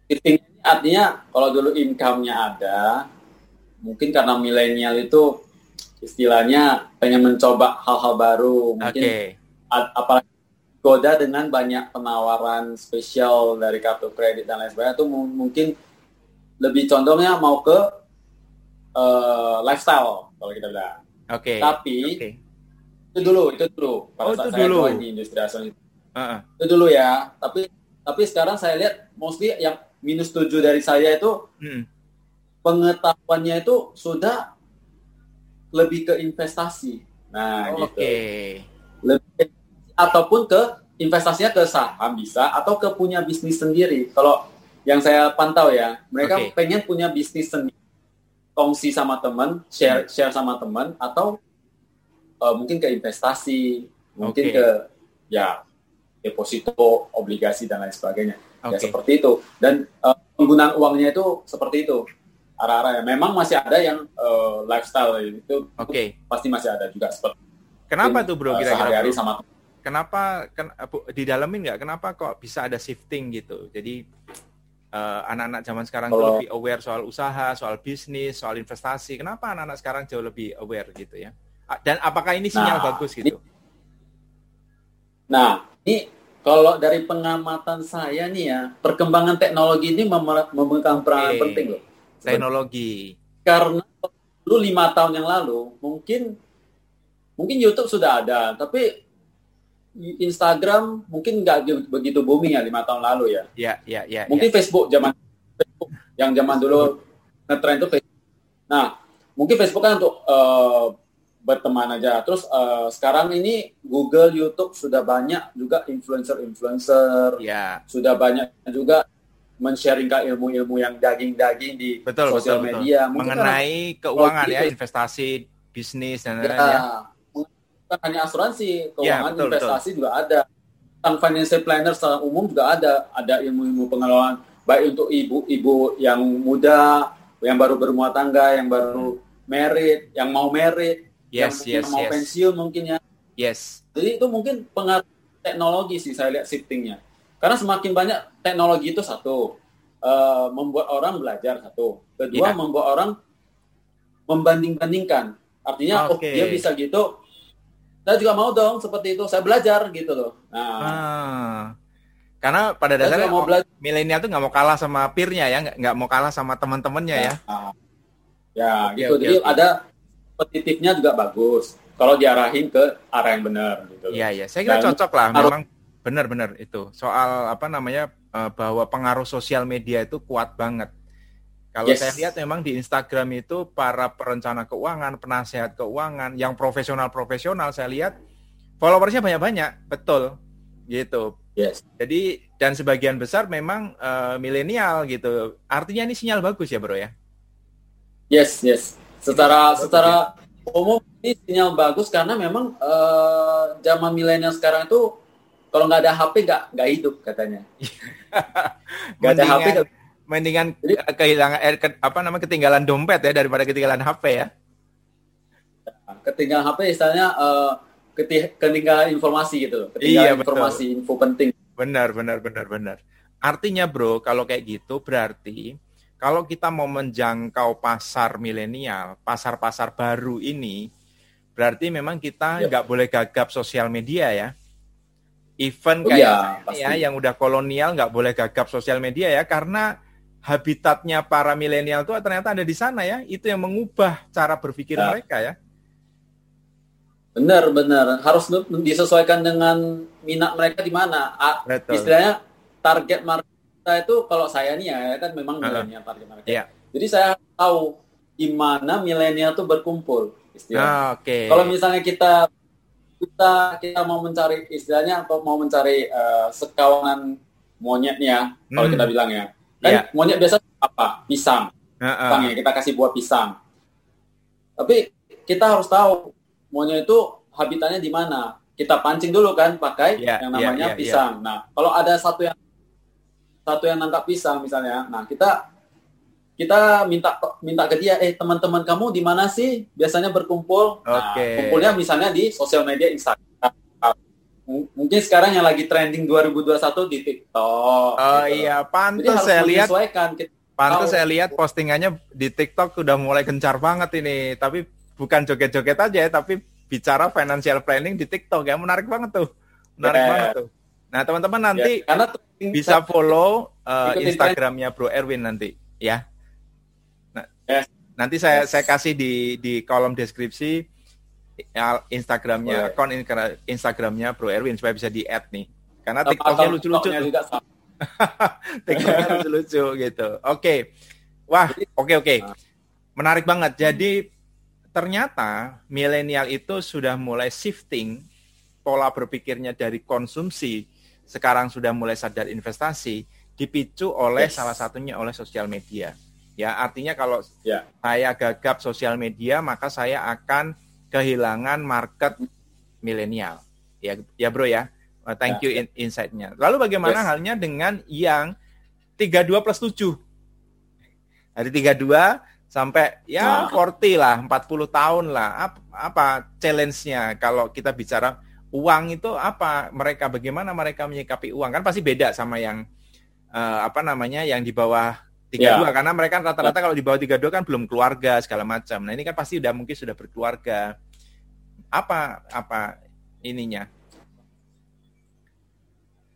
shifting artinya kalau dulu income-nya ada, mungkin karena milenial itu istilahnya pengen mencoba hal-hal baru, mungkin okay. apalagi goda dengan banyak penawaran spesial dari kartu kredit dan lain sebagainya itu mungkin lebih condongnya mau ke uh, lifestyle kalau kita bilang. Oke. Okay. Tapi okay. Itu dulu, itu dulu. Pada oh, saat itu saya dulu. di industri asuransi. Uh-uh. Itu dulu ya. Tapi tapi sekarang saya lihat mostly yang minus tujuh dari saya itu hmm. pengetahuannya itu sudah lebih ke investasi. Nah, oh, gitu. Lebih ataupun ke investasinya ke saham bisa atau ke punya bisnis sendiri. Kalau yang saya pantau ya, mereka okay. pengen punya bisnis sendiri, kongsi sama teman, share hmm. share sama teman, atau uh, mungkin ke investasi, mungkin okay. ke ya deposito, obligasi dan lain sebagainya. Okay. Ya seperti itu. Dan uh, penggunaan uangnya itu seperti itu arah-arah ya. Memang masih ada yang uh, lifestyle itu, okay. pasti masih ada juga seperti. Kenapa tuh bro? Kira-kira uh, sama kenapa ken, di dalamin nggak kenapa kok bisa ada shifting gitu jadi eh, anak-anak zaman sekarang Kalau... lebih aware soal usaha, soal bisnis, soal investasi. Kenapa anak-anak sekarang jauh lebih aware gitu ya? Dan apakah ini sinyal nah, bagus gitu? Ini, nah, ini kalau dari pengamatan saya nih ya, perkembangan teknologi ini memegang peran okay. penting loh. Teknologi. Karena dulu lima tahun yang lalu mungkin mungkin YouTube sudah ada, tapi Instagram mungkin nggak begitu booming ya lima tahun lalu ya. Iya, iya, iya. Mungkin ya. Facebook zaman Facebook yang zaman dulu ngetren itu Facebook. Nah, mungkin Facebook kan untuk uh, berteman aja. Terus uh, sekarang ini Google, YouTube sudah banyak juga influencer-influencer. Ya. Sudah banyak juga men-sharingkan ilmu-ilmu yang daging-daging di betul, sosial betul, media. Betul. Mengenai keuangan ya, investasi, bisnis dan lain-lain ya. ya bukan hanya asuransi, keuangan ya, betul, investasi betul. juga ada. Tentang financial planner secara umum juga ada, ada ilmu-ilmu pengelolaan baik untuk ibu-ibu yang muda, yang baru berumah tangga, yang baru merit, yang mau merit, yes, yang yes, mau yes. pensiun mungkin ya. Yes. Jadi itu mungkin pengaruh teknologi sih saya lihat shiftingnya. Karena semakin banyak teknologi itu satu uh, membuat orang belajar satu, kedua yeah. membuat orang membanding-bandingkan. Artinya okay. oh dia bisa gitu, saya juga mau dong seperti itu saya belajar gitu loh nah ah. karena pada dasarnya mau milenial tuh nggak mau kalah sama peernya ya nggak mau kalah sama teman-temannya ya nah, ya okay, gitu okay, jadi okay. ada kompetitifnya juga bagus kalau diarahin ke arah yang benar gitu iya iya saya kira Dan, cocok lah memang benar-benar itu soal apa namanya eh, bahwa pengaruh sosial media itu kuat banget kalau yes. saya lihat memang di Instagram itu para perencana keuangan, penasehat keuangan, yang profesional-profesional saya lihat followersnya banyak-banyak, betul, gitu. Yes. Jadi dan sebagian besar memang uh, milenial gitu. Artinya ini sinyal bagus ya, bro ya? Yes, yes. Secara secara umum ini sinyal bagus karena memang uh, zaman milenial sekarang itu kalau nggak ada HP nggak nggak hidup katanya. nggak ada HP gak... mendingan Jadi, kehilangan eh, ke, apa namanya ketinggalan dompet ya daripada ketinggalan HP ya. Ketinggalan HP istilahnya uh, ketinggalan informasi gitu Ketinggalan iya, informasi betul. info penting. Benar benar benar benar. Artinya bro kalau kayak gitu berarti kalau kita mau menjangkau pasar milenial, pasar-pasar baru ini, berarti memang kita nggak boleh gagap sosial media ya. Event oh, kayak ya, ya yang udah kolonial nggak boleh gagap sosial media ya karena habitatnya para milenial itu ternyata ada di sana ya. Itu yang mengubah cara berpikir ya. mereka ya. Benar, benar. Harus disesuaikan dengan minat mereka di mana. Betul. Istilahnya target market kita itu kalau saya nih ya kan memang milenial target market. Yeah. Jadi saya tahu di mana milenial itu berkumpul istilahnya. Ah, okay. Kalau misalnya kita kita kita mau mencari istilahnya atau mau mencari uh, sekawanan monyetnya hmm. kalau kita bilang ya. Kan yeah. monyet biasa apa? Pisang. Uh -uh. Pisang ya, kita kasih buah pisang. Tapi kita harus tahu monyet itu habitatnya di mana. Kita pancing dulu kan pakai yeah, yang namanya yeah, yeah, pisang. Yeah. Nah, kalau ada satu yang satu yang nangkap pisang misalnya, nah kita kita minta minta ke dia, eh teman-teman kamu di mana sih biasanya berkumpul? Nah, kumpulnya misalnya di sosial media Instagram. mungkin sekarang yang lagi trending 2021 di TikTok. Oh gitu. iya, pantas saya lihat. Pantas saya lihat postingannya di TikTok udah mulai gencar banget ini. Tapi bukan joget-joget aja ya, tapi bicara financial planning di TikTok ya menarik banget tuh. Menarik yeah. banget tuh. Nah, teman-teman nanti ya, karena bisa follow uh, Instagramnya Bro Erwin nanti ya. Yes. Nanti saya yes. saya kasih di di kolom deskripsi Instagramnya, akun Instagramnya Bro Erwin supaya bisa di add nih. Karena TikToknya lucu-lucu. TikToknya lucu-lucu gitu. Oke. Okay. Wah, oke okay, oke. Okay. Ah. Menarik banget. Jadi ternyata milenial itu sudah mulai shifting pola berpikirnya dari konsumsi sekarang sudah mulai sadar investasi dipicu oleh yes. salah satunya oleh sosial media. Ya, artinya kalau yeah. saya gagap sosial media, maka saya akan kehilangan market milenial. Ya, ya bro ya. Uh, thank yeah. you in insight-nya. Lalu bagaimana yes. halnya dengan yang 32 plus 7? Dari 32 sampai ya nah. 40 lah, 40 tahun lah. Apa, apa challenge-nya kalau kita bicara uang itu apa? Mereka bagaimana mereka menyikapi uang? Kan pasti beda sama yang uh, apa namanya yang di bawah tiga dua ya. karena mereka rata-rata kalau di bawah tiga dua kan belum keluarga segala macam. Nah, ini kan pasti udah mungkin sudah berkeluarga. Apa apa ininya?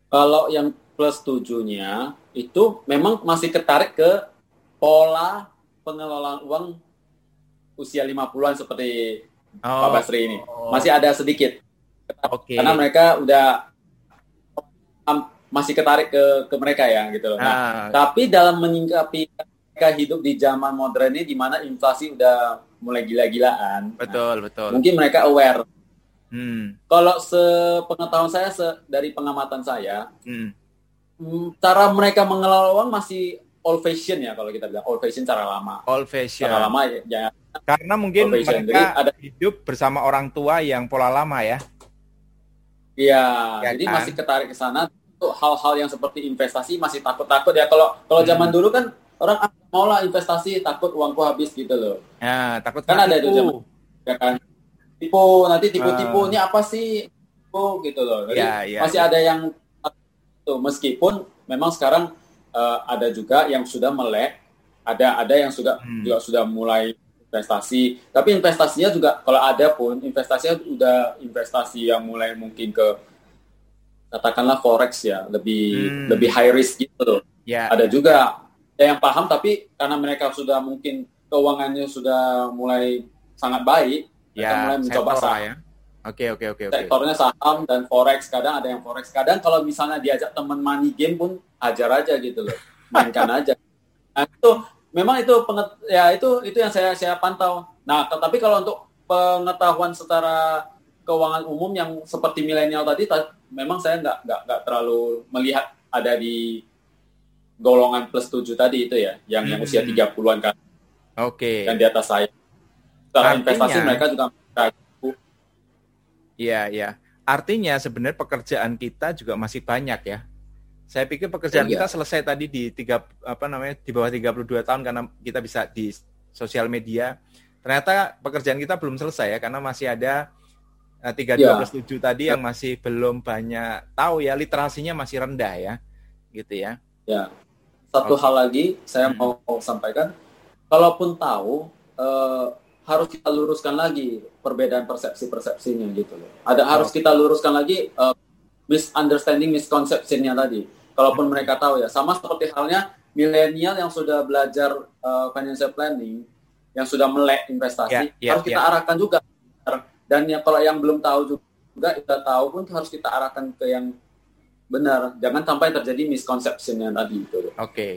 Kalau yang plus tujuhnya itu memang masih ketarik ke pola pengelolaan uang usia 50-an seperti oh. Pak Basri ini. Masih ada sedikit. Okay. Karena mereka udah masih ketarik ke ke mereka ya gitu Nah, ah. tapi dalam menyingkapi mereka hidup di zaman modern ini di mana inflasi udah mulai gila-gilaan. Betul, nah, betul. Mungkin mereka aware. Hmm. Kalau sepengetahuan saya se, dari pengamatan saya, hmm. hmm. cara mereka mengelola uang masih old fashion ya kalau kita bilang old fashion cara lama. Old fashion. Cara lama ya. ya Karena mungkin mereka jadi, ada hidup bersama orang tua yang pola lama ya. Iya, ya, jadi kan? masih ketarik ke sana hal-hal yang seperti investasi masih takut-takut ya. Kalau kalau hmm. zaman dulu kan orang ah, mau lah investasi takut uangku habis gitu loh. Ya, takut kan ada itu zaman ya kan. Tipu nanti tipu-tipu ini apa sih? Tipu gitu loh. Jadi ya, ya, masih ya. ada yang tuh meskipun memang sekarang uh, ada juga yang sudah melek, ada ada yang sudah hmm. juga sudah mulai investasi. Tapi investasinya juga kalau ada pun investasinya udah investasi yang mulai mungkin ke katakanlah forex ya lebih hmm. lebih high risk gitu Yeah. Ada juga ya yang paham tapi karena mereka sudah mungkin keuangannya sudah mulai sangat baik, yeah, mereka mulai mencoba saham. Ya. Oke oke oke oke. Sektornya saham dan forex kadang ada yang forex kadang kalau misalnya diajak teman money game pun ajar aja gitu loh, mainkan aja. Nah, itu memang itu penget, ya itu itu yang saya saya pantau. Nah tapi kalau untuk pengetahuan secara keuangan umum yang seperti milenial tadi memang saya nggak nggak nggak terlalu melihat ada di golongan plus tujuh tadi itu ya, yang hmm. yang usia 30-an kan. Oke. Okay. Dan di atas saya. Secara investasi mereka juga Iya, iya. artinya sebenarnya pekerjaan kita juga masih banyak ya. Saya pikir pekerjaan ya, kita selesai tadi di tiga apa namanya di bawah 32 tahun karena kita bisa di sosial media. Ternyata pekerjaan kita belum selesai ya karena masih ada eh, tiga dua plus tujuh tadi yang masih belum banyak tahu ya literasinya masih rendah ya, gitu ya. Ya, satu okay. hal lagi saya hmm. mau sampaikan, kalaupun tahu eh, harus kita luruskan lagi perbedaan persepsi-persepsinya gitu loh. Ada harus kita luruskan lagi uh, misunderstanding, misconceptionnya tadi. Kalaupun mereka tahu ya, sama seperti halnya milenial yang sudah belajar uh, financial planning, yang sudah melek investasi, yeah, yeah, harus kita yeah. arahkan juga. Dan ya kalau yang belum tahu juga, kita tahu pun harus kita arahkan ke yang benar. Jangan sampai terjadi misconceptionnya tadi gitu. Oke. Okay.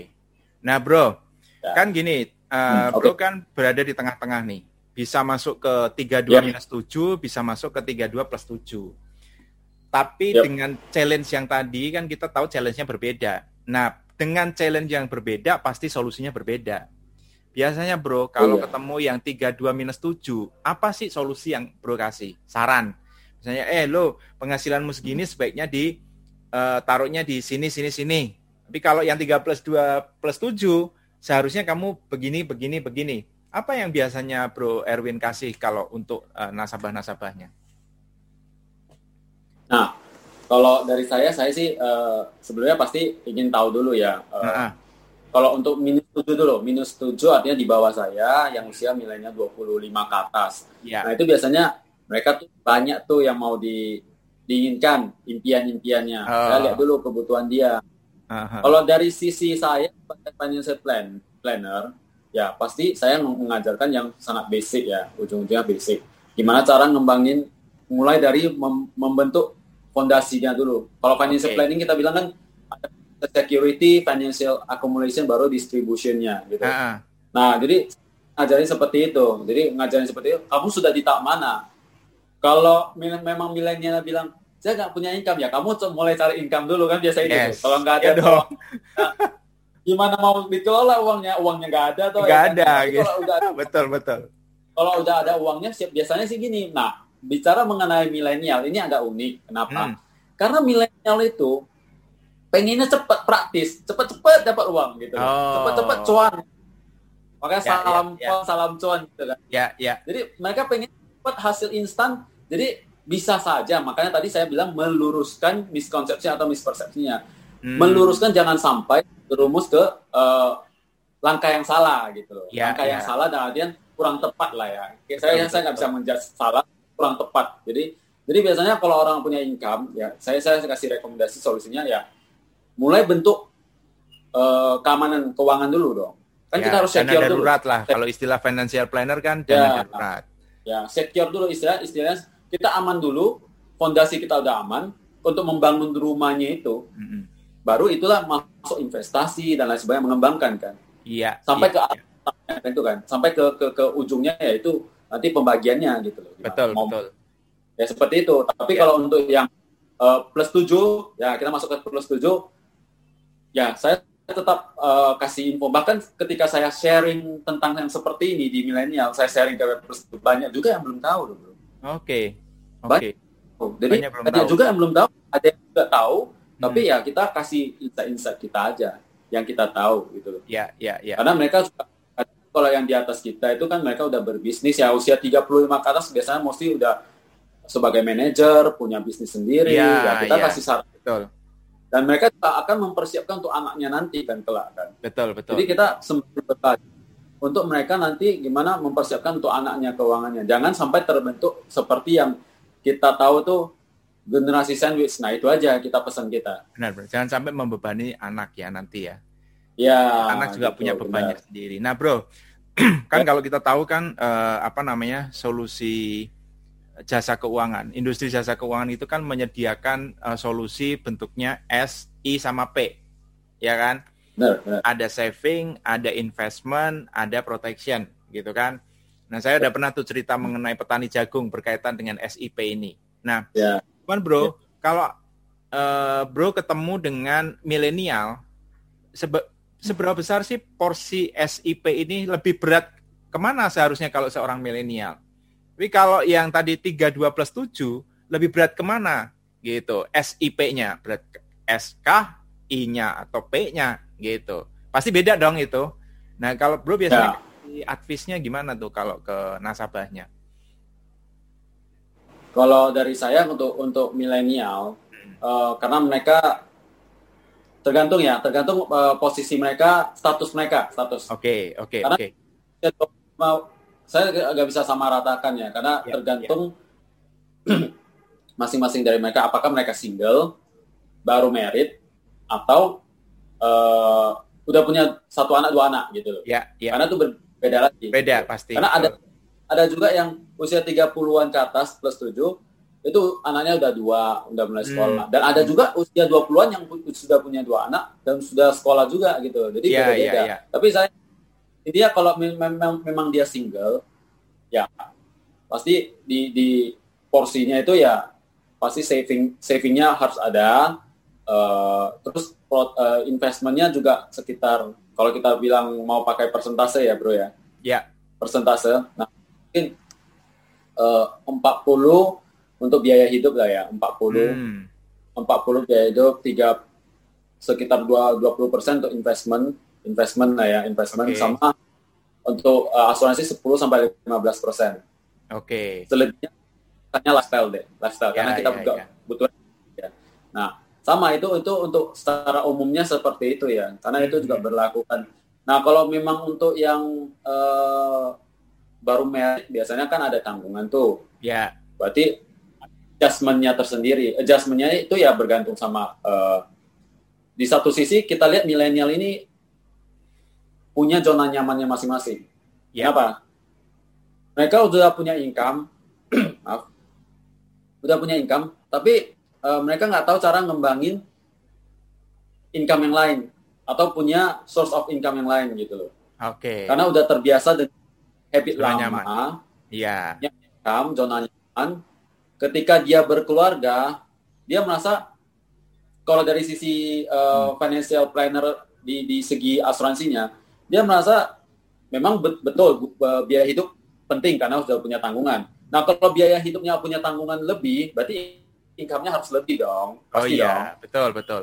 Nah, bro, ya. kan gini, uh, hmm, okay. bro kan berada di tengah-tengah nih bisa masuk ke 32 yeah. minus 7, bisa masuk ke 32 plus 7. Tapi yep. dengan challenge yang tadi kan kita tahu challenge-nya berbeda. Nah, dengan challenge yang berbeda pasti solusinya berbeda. Biasanya bro, kalau iya. ketemu yang 32 minus 7, apa sih solusi yang bro kasih? Saran. Misalnya, eh lo penghasilanmu segini sebaiknya di uh, taruhnya di sini, sini, sini. Tapi kalau yang 3 plus 2 plus 7, seharusnya kamu begini, begini, begini apa yang biasanya Bro Erwin kasih kalau untuk uh, nasabah-nasabahnya? Nah, kalau dari saya, saya sih uh, sebelumnya pasti ingin tahu dulu ya. Uh, nah, Kalau untuk minus 7 dulu, minus 7 artinya di bawah saya yang usia nilainya 25 ke atas. Ya. Nah, itu biasanya mereka tuh banyak tuh yang mau di, diinginkan impian-impiannya. Oh. Saya lihat dulu kebutuhan dia. Aha. Kalau dari sisi saya financial plan planner, ya pasti saya mengajarkan yang sangat basic ya, ujung-ujungnya basic. Gimana cara ngembangin mulai dari mem membentuk fondasinya dulu. Kalau financial okay. planning kita bilang kan ada security, financial accumulation, baru distributionnya gitu. Uh -huh. Nah, jadi ngajarin seperti itu. Jadi ngajarin seperti itu. Kamu sudah di tahap mana? Kalau memang milenial bilang saya nggak punya income ya, kamu mulai cari income dulu kan biasa itu. Yes. Kalau nggak ada ya dong. Nah, gimana mau dikelola uangnya uangnya nggak ada tuh nggak ya, kan? ada gitu. kalau udah betul betul kalau udah ada uangnya siap biasanya sih gini nah bicara mengenai milenial ini agak unik kenapa hmm. karena milenial itu pengennya cepat praktis cepat-cepat dapat uang gitu oh. cepat-cepat cuan makanya ya, salam ya, ya. salam cuan gitu kan ya ya jadi mereka pengen cepat hasil instan jadi bisa saja makanya tadi saya bilang meluruskan miskonsepsi atau mispersepsinya hmm. meluruskan jangan sampai terumus ke uh, langkah yang salah gitu loh. Ya, langkah ya. yang salah dan artian kurang tepat lah ya. Saya betul, saya nggak bisa menjudge salah, kurang tepat. Jadi jadi biasanya kalau orang punya income ya saya saya kasih rekomendasi solusinya ya mulai bentuk uh, keamanan keuangan dulu dong. Kan ya, kita harus secure dulu. darurat lah. Kalau istilah financial planner kan dana ya, darurat. Ya, secure dulu istilah istilahnya kita aman dulu, fondasi kita udah aman untuk membangun rumahnya itu. Mm -hmm baru itulah masuk investasi dan lain sebagainya mengembangkan kan. Iya. Sampai iya, ke iya. itu kan, sampai ke, ke ke ujungnya yaitu nanti pembagiannya gitu loh. Betul, Mau, betul. Ya seperti itu. Tapi ya. kalau untuk yang uh, plus 7, ya kita masuk ke plus 7 ya saya tetap uh, kasih info bahkan ketika saya sharing tentang yang seperti ini di milenial, saya sharing ke plus banyak juga yang belum tahu loh, Oke. Okay. Oke. Okay. Jadi banyak juga yang belum tahu, ada yang juga tahu, tapi hmm. ya kita kasih insight-insight kita aja yang kita tahu gitu loh. Ya, ya, ya. Karena mereka juga, kalau yang di atas kita itu kan mereka udah berbisnis ya usia 35 ke atas biasanya mesti udah sebagai manajer, punya bisnis sendiri, ya, ya kita ya. kasih saran. Betul. Dan mereka akan mempersiapkan untuk anaknya nanti kan kelak kan. Betul, betul. Jadi kita semakin berbagi untuk mereka nanti gimana mempersiapkan untuk anaknya keuangannya. Jangan sampai terbentuk seperti yang kita tahu tuh generasi sandwich. Nah itu aja kita pesan kita. Benar, benar. Jangan sampai membebani anak ya nanti ya. Ya. Anak juga gitu, punya bebannya benar. sendiri. Nah bro, kan ya. kalau kita tahu kan uh, apa namanya solusi jasa keuangan, industri jasa keuangan itu kan menyediakan uh, solusi bentuknya S, I sama P, ya kan? Benar, benar. Ada saving, ada investment, ada protection, gitu kan? Nah saya udah pernah tuh cerita mengenai petani jagung berkaitan dengan SIP ini. Nah, ya. Cuman bro, ya. kalau uh, bro ketemu dengan milenial, seberapa besar sih porsi SIP ini lebih berat ke mana seharusnya kalau seorang milenial? Tapi kalau yang tadi 32 plus 7, lebih berat ke mana gitu SIP-nya berat SK I-nya atau P-nya gitu pasti beda dong itu nah kalau bro biasanya ya. advice-nya gimana tuh kalau ke nasabahnya kalau dari saya untuk untuk milenial hmm. uh, karena mereka tergantung ya tergantung uh, posisi mereka status mereka status oke okay, oke okay, oke okay. saya nggak bisa sama ratakan ya karena yeah, tergantung yeah. masing-masing dari mereka apakah mereka single baru merit atau uh, udah punya satu anak dua anak gitu loh. Ya, ya. Karena itu berbeda lagi. Beda pasti. Karena ada ada juga yang usia 30-an ke atas plus 7 itu anaknya udah dua, udah mulai hmm. sekolah. Hmm. Dan ada juga usia 20-an yang sudah punya dua anak dan sudah sekolah juga gitu. Jadi ya, beda-beda. Ya, ya. Tapi saya intinya kalau memang memang dia single ya pasti di di porsinya itu ya pasti saving savingnya harus ada uh, terus uh, investmentnya juga sekitar kalau kita bilang mau pakai persentase ya bro ya ya persentase nah mungkin eh, uh, 40 untuk biaya hidup lah ya 40 hmm. 40 biaya hidup tiga sekitar dua 20 persen untuk investment investment lah ya investment okay. sama untuk uh, asuransi 10 sampai 15 persen oke okay. selebihnya hanya lifestyle deh, lifestyle. Ya, Karena kita ya, juga ya. butuh. Ya. Nah, sama itu itu untuk secara umumnya seperti itu ya. Karena itu juga hmm. berlaku kan. Nah, kalau memang untuk yang uh, baru merit biasanya kan ada tanggungan tuh. Ya. Berarti adjustmentnya tersendiri. Adjustmentnya itu ya bergantung sama. Uh, di satu sisi kita lihat milenial ini punya zona nyamannya masing-masing. Ya. Kenapa? Mereka sudah punya income, maaf, udah punya income, tapi uh, mereka nggak tahu cara ngembangin income yang lain atau punya source of income yang lain gitu loh. Oke. Okay. Karena udah terbiasa dengan habit zona lama. Iya. Yeah. Income, zona nyaman. Ketika dia berkeluarga, dia merasa kalau dari sisi uh, financial planner di di segi asuransinya, dia merasa memang betul biaya hidup penting karena sudah punya tanggungan Nah, kalau biaya hidupnya punya tanggungan lebih, berarti income-nya harus lebih dong. Oh Pasti oh iya, dong. betul, betul.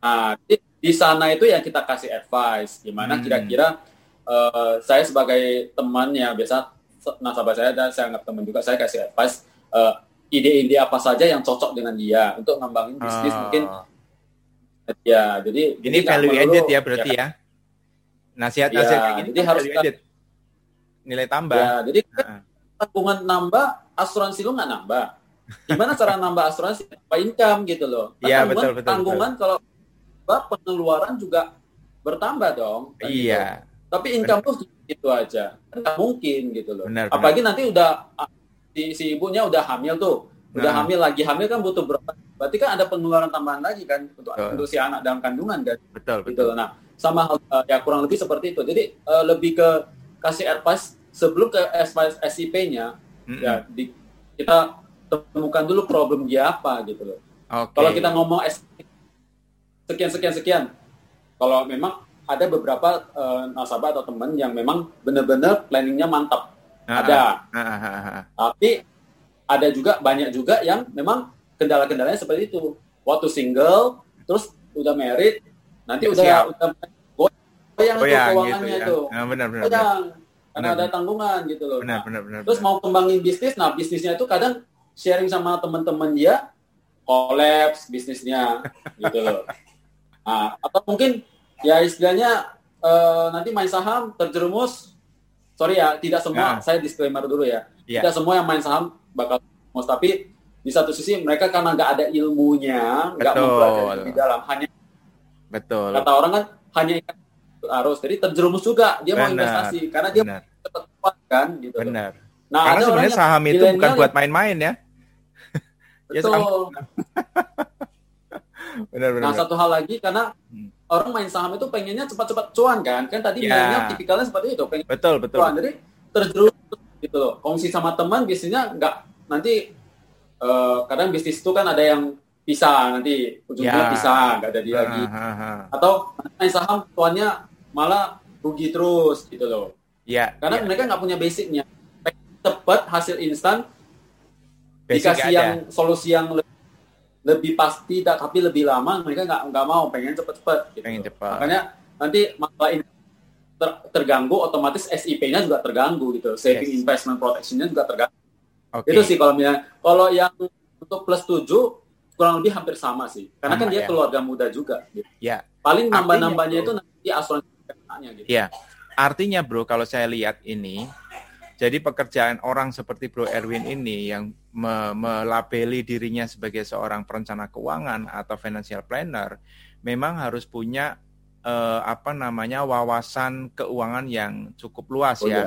Nah, di, di sana itu yang kita kasih advice. Gimana hmm. kira-kira uh, saya sebagai temannya, biasa nasabah saya dan saya anggap teman juga, saya kasih advice uh, ide-ide apa saja yang cocok dengan dia untuk ngembangin bisnis oh. mungkin ya jadi ini value added ya berarti ya, ya. nasihat-nasihat ya, kayak jadi harus added. nilai tambah ya, jadi uh tabungan nambah, asuransi lu nggak nambah. Gimana cara nambah asuransi? Apa income gitu loh. Iya betul betul. Tanggungan betul. kalau pengeluaran juga bertambah dong. Kan iya. Gitu. Tapi income tuh itu aja. Nggak mungkin gitu loh. Benar, Apalagi nanti udah si, si ibunya udah hamil tuh. Udah nah. hamil lagi hamil kan butuh berapa? Berarti kan ada pengeluaran tambahan lagi kan untuk betul. untuk si anak dalam kandungan kan. Betul gitu. betul. Nah, sama uh, ya kurang lebih seperti itu. Jadi uh, lebih ke kasih advice sebelum ke SIP-nya mm-hmm. ya di, kita temukan dulu problem dia apa gitu loh. Okay. Kalau kita ngomong sekian sekian sekian, kalau memang ada beberapa uh, nasabah atau teman yang memang benar-benar planningnya mantap. Ada. Tapi ada juga banyak juga yang memang kendala-kendalanya seperti itu. Waktu single, terus udah married, nanti udah Siap. udah goyang oh, ya, keuangannya gitu, ya. itu. Nah, benar, benar, benar karena ada tanggungan gitu loh. Benar, benar, benar, terus mau kembangin bisnis, nah bisnisnya itu kadang sharing sama teman-teman dia, kolaps bisnisnya gitu loh. Nah, atau mungkin ya istilahnya uh, nanti main saham terjerumus, sorry ya, tidak semua, nah. saya disclaimer dulu ya, yeah. tidak semua yang main saham bakal terjerumus, tapi di satu sisi mereka karena nggak ada ilmunya, nggak mempelajari di dalam, hanya Betul. Kata orang kan hanya arus. Jadi terjerumus juga dia benar, mau investasi karena dia cepat kan gitu. Benar. Nah, karena sebenarnya saham itu bukan buat main-main ya. ya betul. benar, benar. Nah, satu hal lagi karena hmm. Orang main saham itu pengennya cepat-cepat cuan kan. Kan tadi ya. milenial tipikalnya seperti itu, pengen betul, betul. cuan. Jadi terjerumus gitu loh. Kongsi sama teman biasanya nggak nanti uh, kadang bisnis itu kan ada yang pisah nanti ujungnya ya. pisah nggak ada dia lagi atau main saham tuannya malah rugi terus gitu loh. Iya. Karena ya. mereka nggak punya basicnya. Cepat hasil instan, dikasih yang solusi yang lebih, lebih pasti tapi lebih lama mereka nggak nggak mau pengen cepet-cepet gitu. pengen cepat makanya nanti masalah ini ter, terganggu otomatis SIP-nya juga terganggu gitu saving yes. investment protection-nya juga terganggu okay. itu sih kalau misalnya kalau yang untuk plus 7 kurang lebih hampir sama sih karena kan sama, kan dia ya. keluarga muda juga gitu. ya paling nambah-nambahnya itu nanti asuransi gitu. ya artinya bro kalau saya lihat ini jadi pekerjaan orang seperti Bro Erwin ini yang me melabeli dirinya sebagai seorang perencana keuangan atau financial planner memang harus punya uh, apa namanya wawasan keuangan yang cukup luas oh, ya. ya.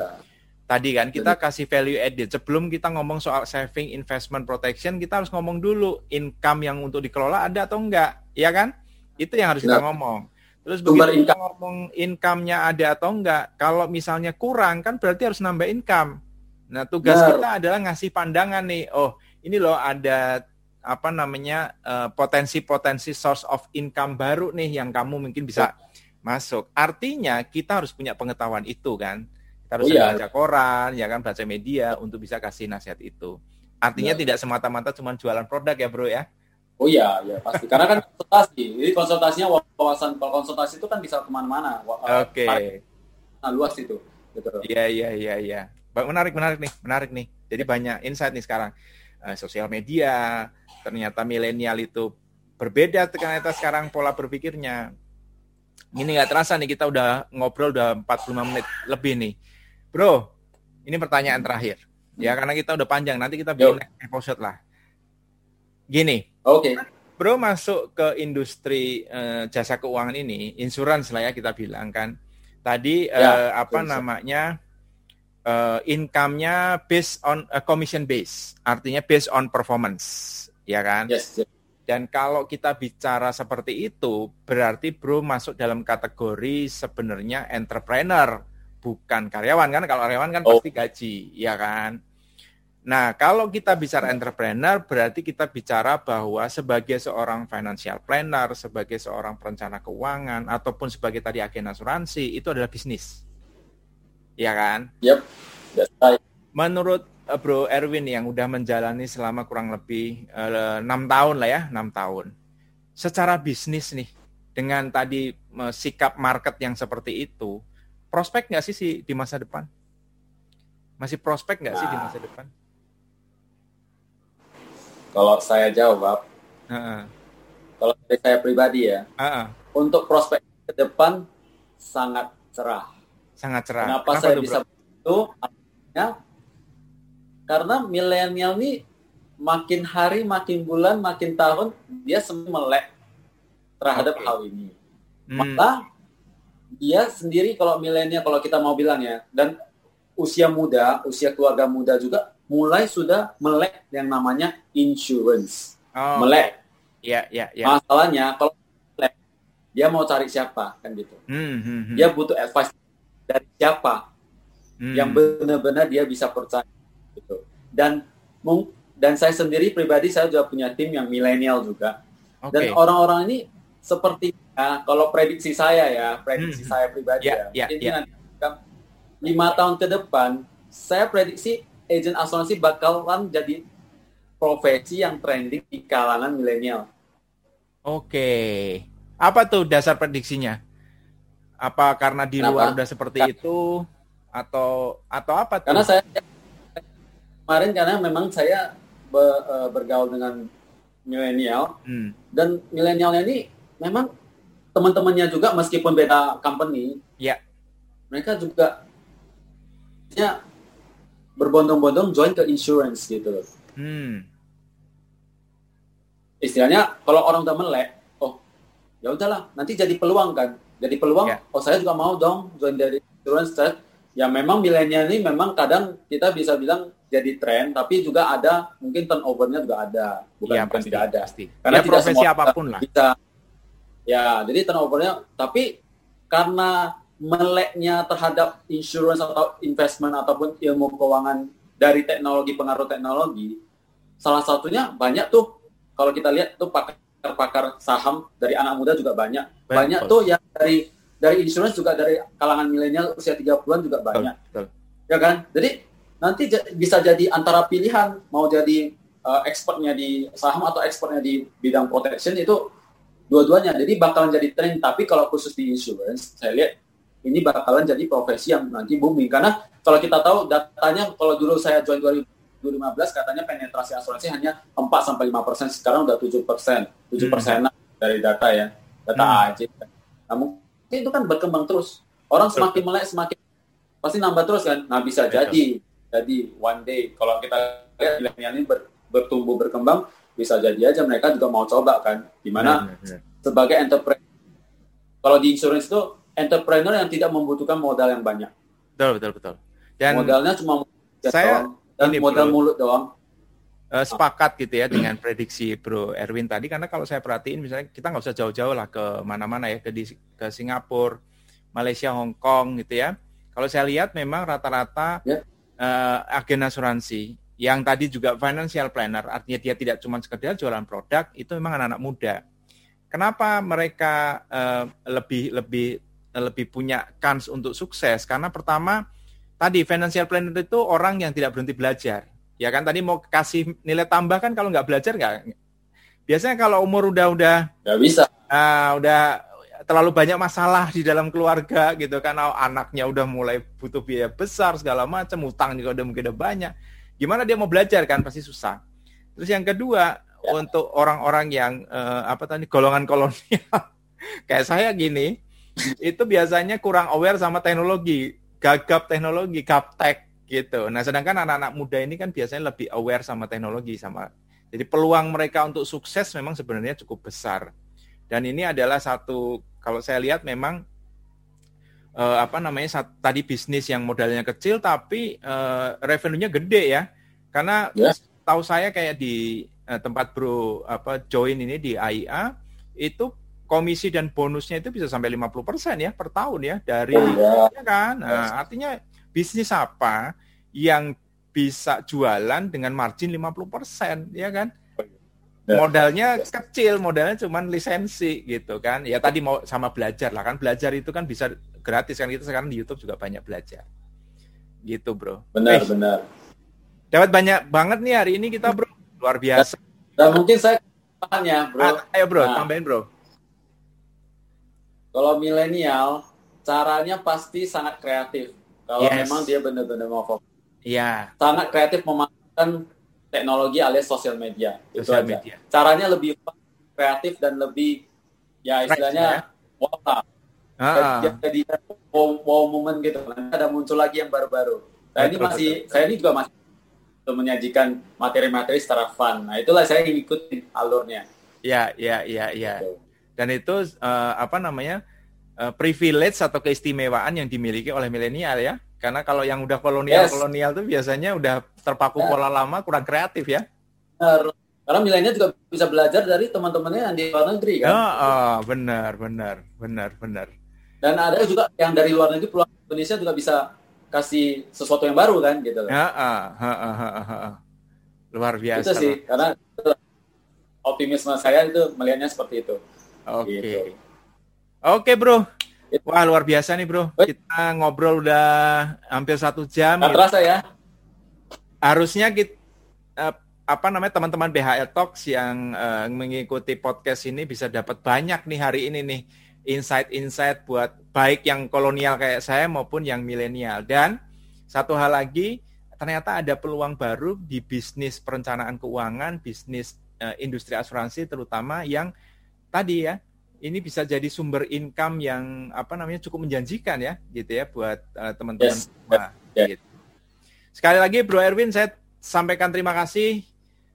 Tadi kan kita kasih value added. Sebelum kita ngomong soal saving, investment, protection, kita harus ngomong dulu income yang untuk dikelola ada atau enggak, ya kan? Itu yang harus kita ngomong. Terus begitu kita ngomong income-nya ada atau enggak, kalau misalnya kurang kan berarti harus nambah income. Nah, tugas nah. kita adalah ngasih pandangan nih. Oh, ini loh ada apa namanya eh, potensi-potensi uh, source of income baru nih yang kamu mungkin bisa masuk. Artinya kita harus punya pengetahuan itu kan. Kita harus oh, iya. baca koran, ya kan, baca media untuk bisa kasih nasihat itu. Artinya ya. tidak semata-mata cuma jualan produk ya, Bro ya. Oh iya, ya pasti. Karena kan konsultasi. Jadi konsultasinya wawasan kalau konsultasi itu kan bisa ke mana-mana. Eh, Oke. Okay. Nah, luas itu. Gitu. Iya iya iya iya. Menarik menarik nih, menarik nih. Jadi banyak insight nih sekarang. Uh, sosial media, ternyata milenial itu berbeda ternyata sekarang pola berpikirnya. Ini nggak terasa nih kita udah ngobrol udah 45 menit lebih nih. Bro, ini pertanyaan terakhir. Ya karena kita udah panjang, nanti kita bikin episode lah. Gini, Oke. Okay. Bro masuk ke industri uh, jasa keuangan ini, insurans lah ya kita bilang kan. Tadi ya, uh, apa bisa. namanya uh, income-nya based on uh, commission base, artinya based on performance, ya kan? Yes, yes. Dan kalau kita bicara seperti itu, berarti bro masuk dalam kategori sebenarnya entrepreneur, bukan karyawan kan? Kalau karyawan kan oh. pasti gaji, ya kan? Nah, kalau kita bicara entrepreneur, berarti kita bicara bahwa sebagai seorang financial planner, sebagai seorang perencana keuangan, ataupun sebagai tadi agen asuransi, itu adalah bisnis. Ya kan? Yep. right. Menurut uh, Bro Erwin yang udah menjalani selama kurang lebih eh, enam uh, tahun lah ya, enam tahun. Secara bisnis nih, dengan tadi uh, sikap market yang seperti itu, prospek nggak sih, sih di masa depan? Masih prospek nggak nah. sih di masa depan? Kalau saya jawab, uh -uh. kalau dari saya pribadi ya, uh -uh. untuk prospek ke depan sangat cerah. Sangat cerah. Kenapa, Kenapa saya bisa itu? Ya, karena milenial ini makin hari, makin bulan, makin tahun dia semakin melek terhadap okay. hal ini. Hmm. Maka dia sendiri kalau milenial kalau kita mau bilang ya dan usia muda, usia keluarga muda juga mulai sudah melek yang namanya insurance. Oh. Melek. Ya, ya, ya. Masalahnya kalau melek, dia mau cari siapa kan gitu. Hmm, hmm, hmm. Dia butuh advice dari siapa hmm. yang benar-benar dia bisa percaya gitu. Dan dan saya sendiri pribadi saya juga punya tim yang milenial juga. Okay. Dan orang-orang ini seperti ya, kalau prediksi saya ya, prediksi hmm. saya pribadi yeah, ya, yeah, ini yeah. nanti lima tahun ke depan saya prediksi agent asuransi bakalan jadi profesi yang trending di kalangan milenial. Oke. Apa tuh dasar prediksinya? Apa karena di Kenapa? luar udah seperti Kenapa? itu atau atau apa tuh? Karena saya kemarin karena memang saya be, uh, bergaul dengan milenial hmm. dan milenialnya ini memang teman-temannya juga meskipun beda company, ya. Mereka juga ya berbondong-bondong join ke insurance gitu loh. Hmm. Istilahnya kalau orang udah melek, oh ya udahlah, nanti jadi peluang kan. Jadi peluang, yeah. oh saya juga mau dong join dari insurance. Saya, ya memang milenial ini memang kadang kita bisa bilang jadi tren, tapi juga ada mungkin turnovernya juga ada, bukan, ya, pasti, tidak ada. Pasti. Karena ya, tidak profesi semua apa pun lah. Bisa, ya jadi turnovernya, tapi karena meleknya terhadap insurance atau investment ataupun ilmu keuangan dari teknologi pengaruh teknologi salah satunya banyak tuh kalau kita lihat tuh pakar-pakar saham dari anak muda juga banyak banyak, banyak tuh yang dari dari insurance juga dari kalangan milenial usia 30-an juga banyak betul, betul. ya kan jadi nanti bisa jadi antara pilihan mau jadi uh, expertnya di saham atau expertnya di bidang protection itu dua-duanya. Jadi bakalan jadi tren. Tapi kalau khusus di insurance, saya lihat ini bakalan jadi profesi yang nanti booming. Karena kalau kita tahu datanya, kalau dulu saya join 2015 katanya penetrasi asuransi hanya 4 sampai 5 persen. Sekarang udah 7 persen, 7 persen hmm. dari data ya, data hmm. AJ. Namun itu kan berkembang terus. Orang semakin melek semakin pasti nambah terus kan. Nah bisa jadi, jadi one day kalau kita lihat milenial ini ber, bertumbuh berkembang bisa jadi aja mereka juga mau coba kan di mana hmm, hmm. sebagai entrepreneur kalau di insurance itu entrepreneur yang tidak membutuhkan modal yang banyak betul betul betul dan modalnya cuma saya doang, dan ini, modal bro, mulut doang uh, sepakat gitu ya dengan prediksi Bro Erwin tadi karena kalau saya perhatiin misalnya kita nggak usah jauh-jauh lah ke mana-mana ya ke di, ke Singapura Malaysia Hong Kong gitu ya kalau saya lihat memang rata-rata yeah. Ya. uh, agen asuransi yang tadi juga financial planner, artinya dia tidak cuma sekedar jualan produk, itu memang anak-anak muda. Kenapa mereka uh, lebih lebih lebih punya kans untuk sukses? Karena pertama tadi financial planner itu orang yang tidak berhenti belajar. Ya kan tadi mau kasih nilai tambah kan kalau nggak belajar nggak. Biasanya kalau umur udah udah nggak bisa. Uh, udah terlalu banyak masalah di dalam keluarga gitu kan oh, anaknya udah mulai butuh biaya besar segala macam utang juga udah mungkin udah banyak gimana dia mau belajar kan pasti susah. Terus yang kedua ya. untuk orang-orang yang uh, apa tadi golongan kolonial kayak saya gini itu biasanya kurang aware sama teknologi, gagap teknologi, gaptek gitu. Nah, sedangkan anak-anak muda ini kan biasanya lebih aware sama teknologi sama jadi peluang mereka untuk sukses memang sebenarnya cukup besar. Dan ini adalah satu kalau saya lihat memang uh, apa namanya saat, tadi bisnis yang modalnya kecil tapi uh, revenue-nya gede ya. Karena yeah. tahu saya kayak di uh, tempat Bro apa join ini di AIA itu komisi dan bonusnya itu bisa sampai 50% ya per tahun ya dari oh, yeah. ya kan. Nah, artinya bisnis apa yang bisa jualan dengan margin 50% ya kan? Ya. modalnya kecil, modalnya cuma lisensi gitu kan. Ya tadi mau sama belajar lah kan. Belajar itu kan bisa gratis kan kita sekarang di YouTube juga banyak belajar. Gitu, Bro. Benar, eh, benar. Dapat banyak banget nih hari ini kita, Bro. Luar biasa. Dan mungkin saya tanya, Bro. Ah, ayo, Bro, nah, tambahin, Bro. Kalau milenial, caranya pasti sangat kreatif. Kalau yes. memang dia benar-benar mau fokus. Iya. Sangat kreatif memanfaatkan teknologi alias sosial media. Sosial media. Caranya lebih kreatif dan lebih ya istilahnya right, ya? wow ah. jadi wow, wow moment gitu nanti ada muncul lagi yang baru-baru saya ini masih saya ini juga masih menyajikan materi-materi secara fun nah itulah saya ikutin alurnya ya ya ya ya dan itu uh, apa namanya uh, privilege atau keistimewaan yang dimiliki oleh milenial ya karena kalau yang udah kolonial yes. kolonial tuh biasanya udah terpaku ya. pola lama kurang kreatif ya benar karena milenial juga bisa belajar dari teman-temannya yang di luar negeri kan. Oh, oh, benar, benar, benar, benar. Dan ada juga yang dari luar negeri pulang Indonesia juga bisa kasih sesuatu yang baru kan gitu. Ya, uh, uh, uh, uh, uh. Luar biasa. Itu sih karena optimisme saya itu melihatnya seperti itu. Oke. Okay. Gitu. Oke, okay, Bro. Wah, luar biasa nih, Bro. Kita ngobrol udah hampir satu jam. Gak terasa ya. Harusnya kita uh, apa namanya teman-teman BHL Talks yang uh, mengikuti podcast ini bisa dapat banyak nih hari ini nih insight-insight buat baik yang kolonial kayak saya maupun yang milenial. Dan satu hal lagi, ternyata ada peluang baru di bisnis perencanaan keuangan, bisnis uh, industri asuransi terutama yang tadi ya, ini bisa jadi sumber income yang apa namanya cukup menjanjikan ya, gitu ya buat uh, teman-teman yes. semua. Yeah. Gitu. Sekali lagi Bro Erwin, saya sampaikan terima kasih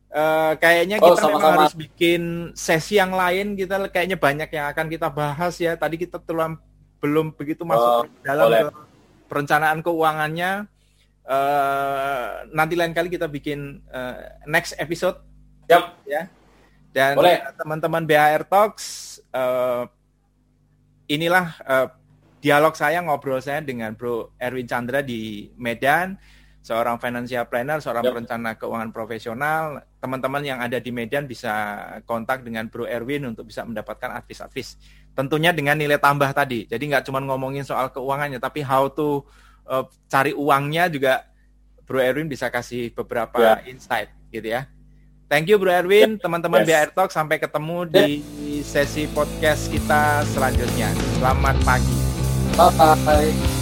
Uh, kayaknya oh, kita sama -sama. harus bikin sesi yang lain kita kayaknya banyak yang akan kita bahas ya tadi kita telah belum begitu masuk oh, dalam ke perencanaan keuangannya uh, nanti lain kali kita bikin uh, next episode yep. ya dan teman-teman BHR Talks uh, inilah uh, dialog saya ngobrol saya dengan Bro Erwin Chandra di Medan seorang financial planner, seorang yep. perencana keuangan profesional. Teman-teman yang ada di Medan bisa kontak dengan Bro Erwin untuk bisa mendapatkan advis-advis. Tentunya dengan nilai tambah tadi. Jadi nggak cuma ngomongin soal keuangannya, tapi how to uh, cari uangnya juga Bro Erwin bisa kasih beberapa yeah. insight gitu ya. Thank you Bro Erwin, teman-teman yes. BR Talk sampai ketemu di sesi podcast kita selanjutnya. Selamat pagi. Bye bye.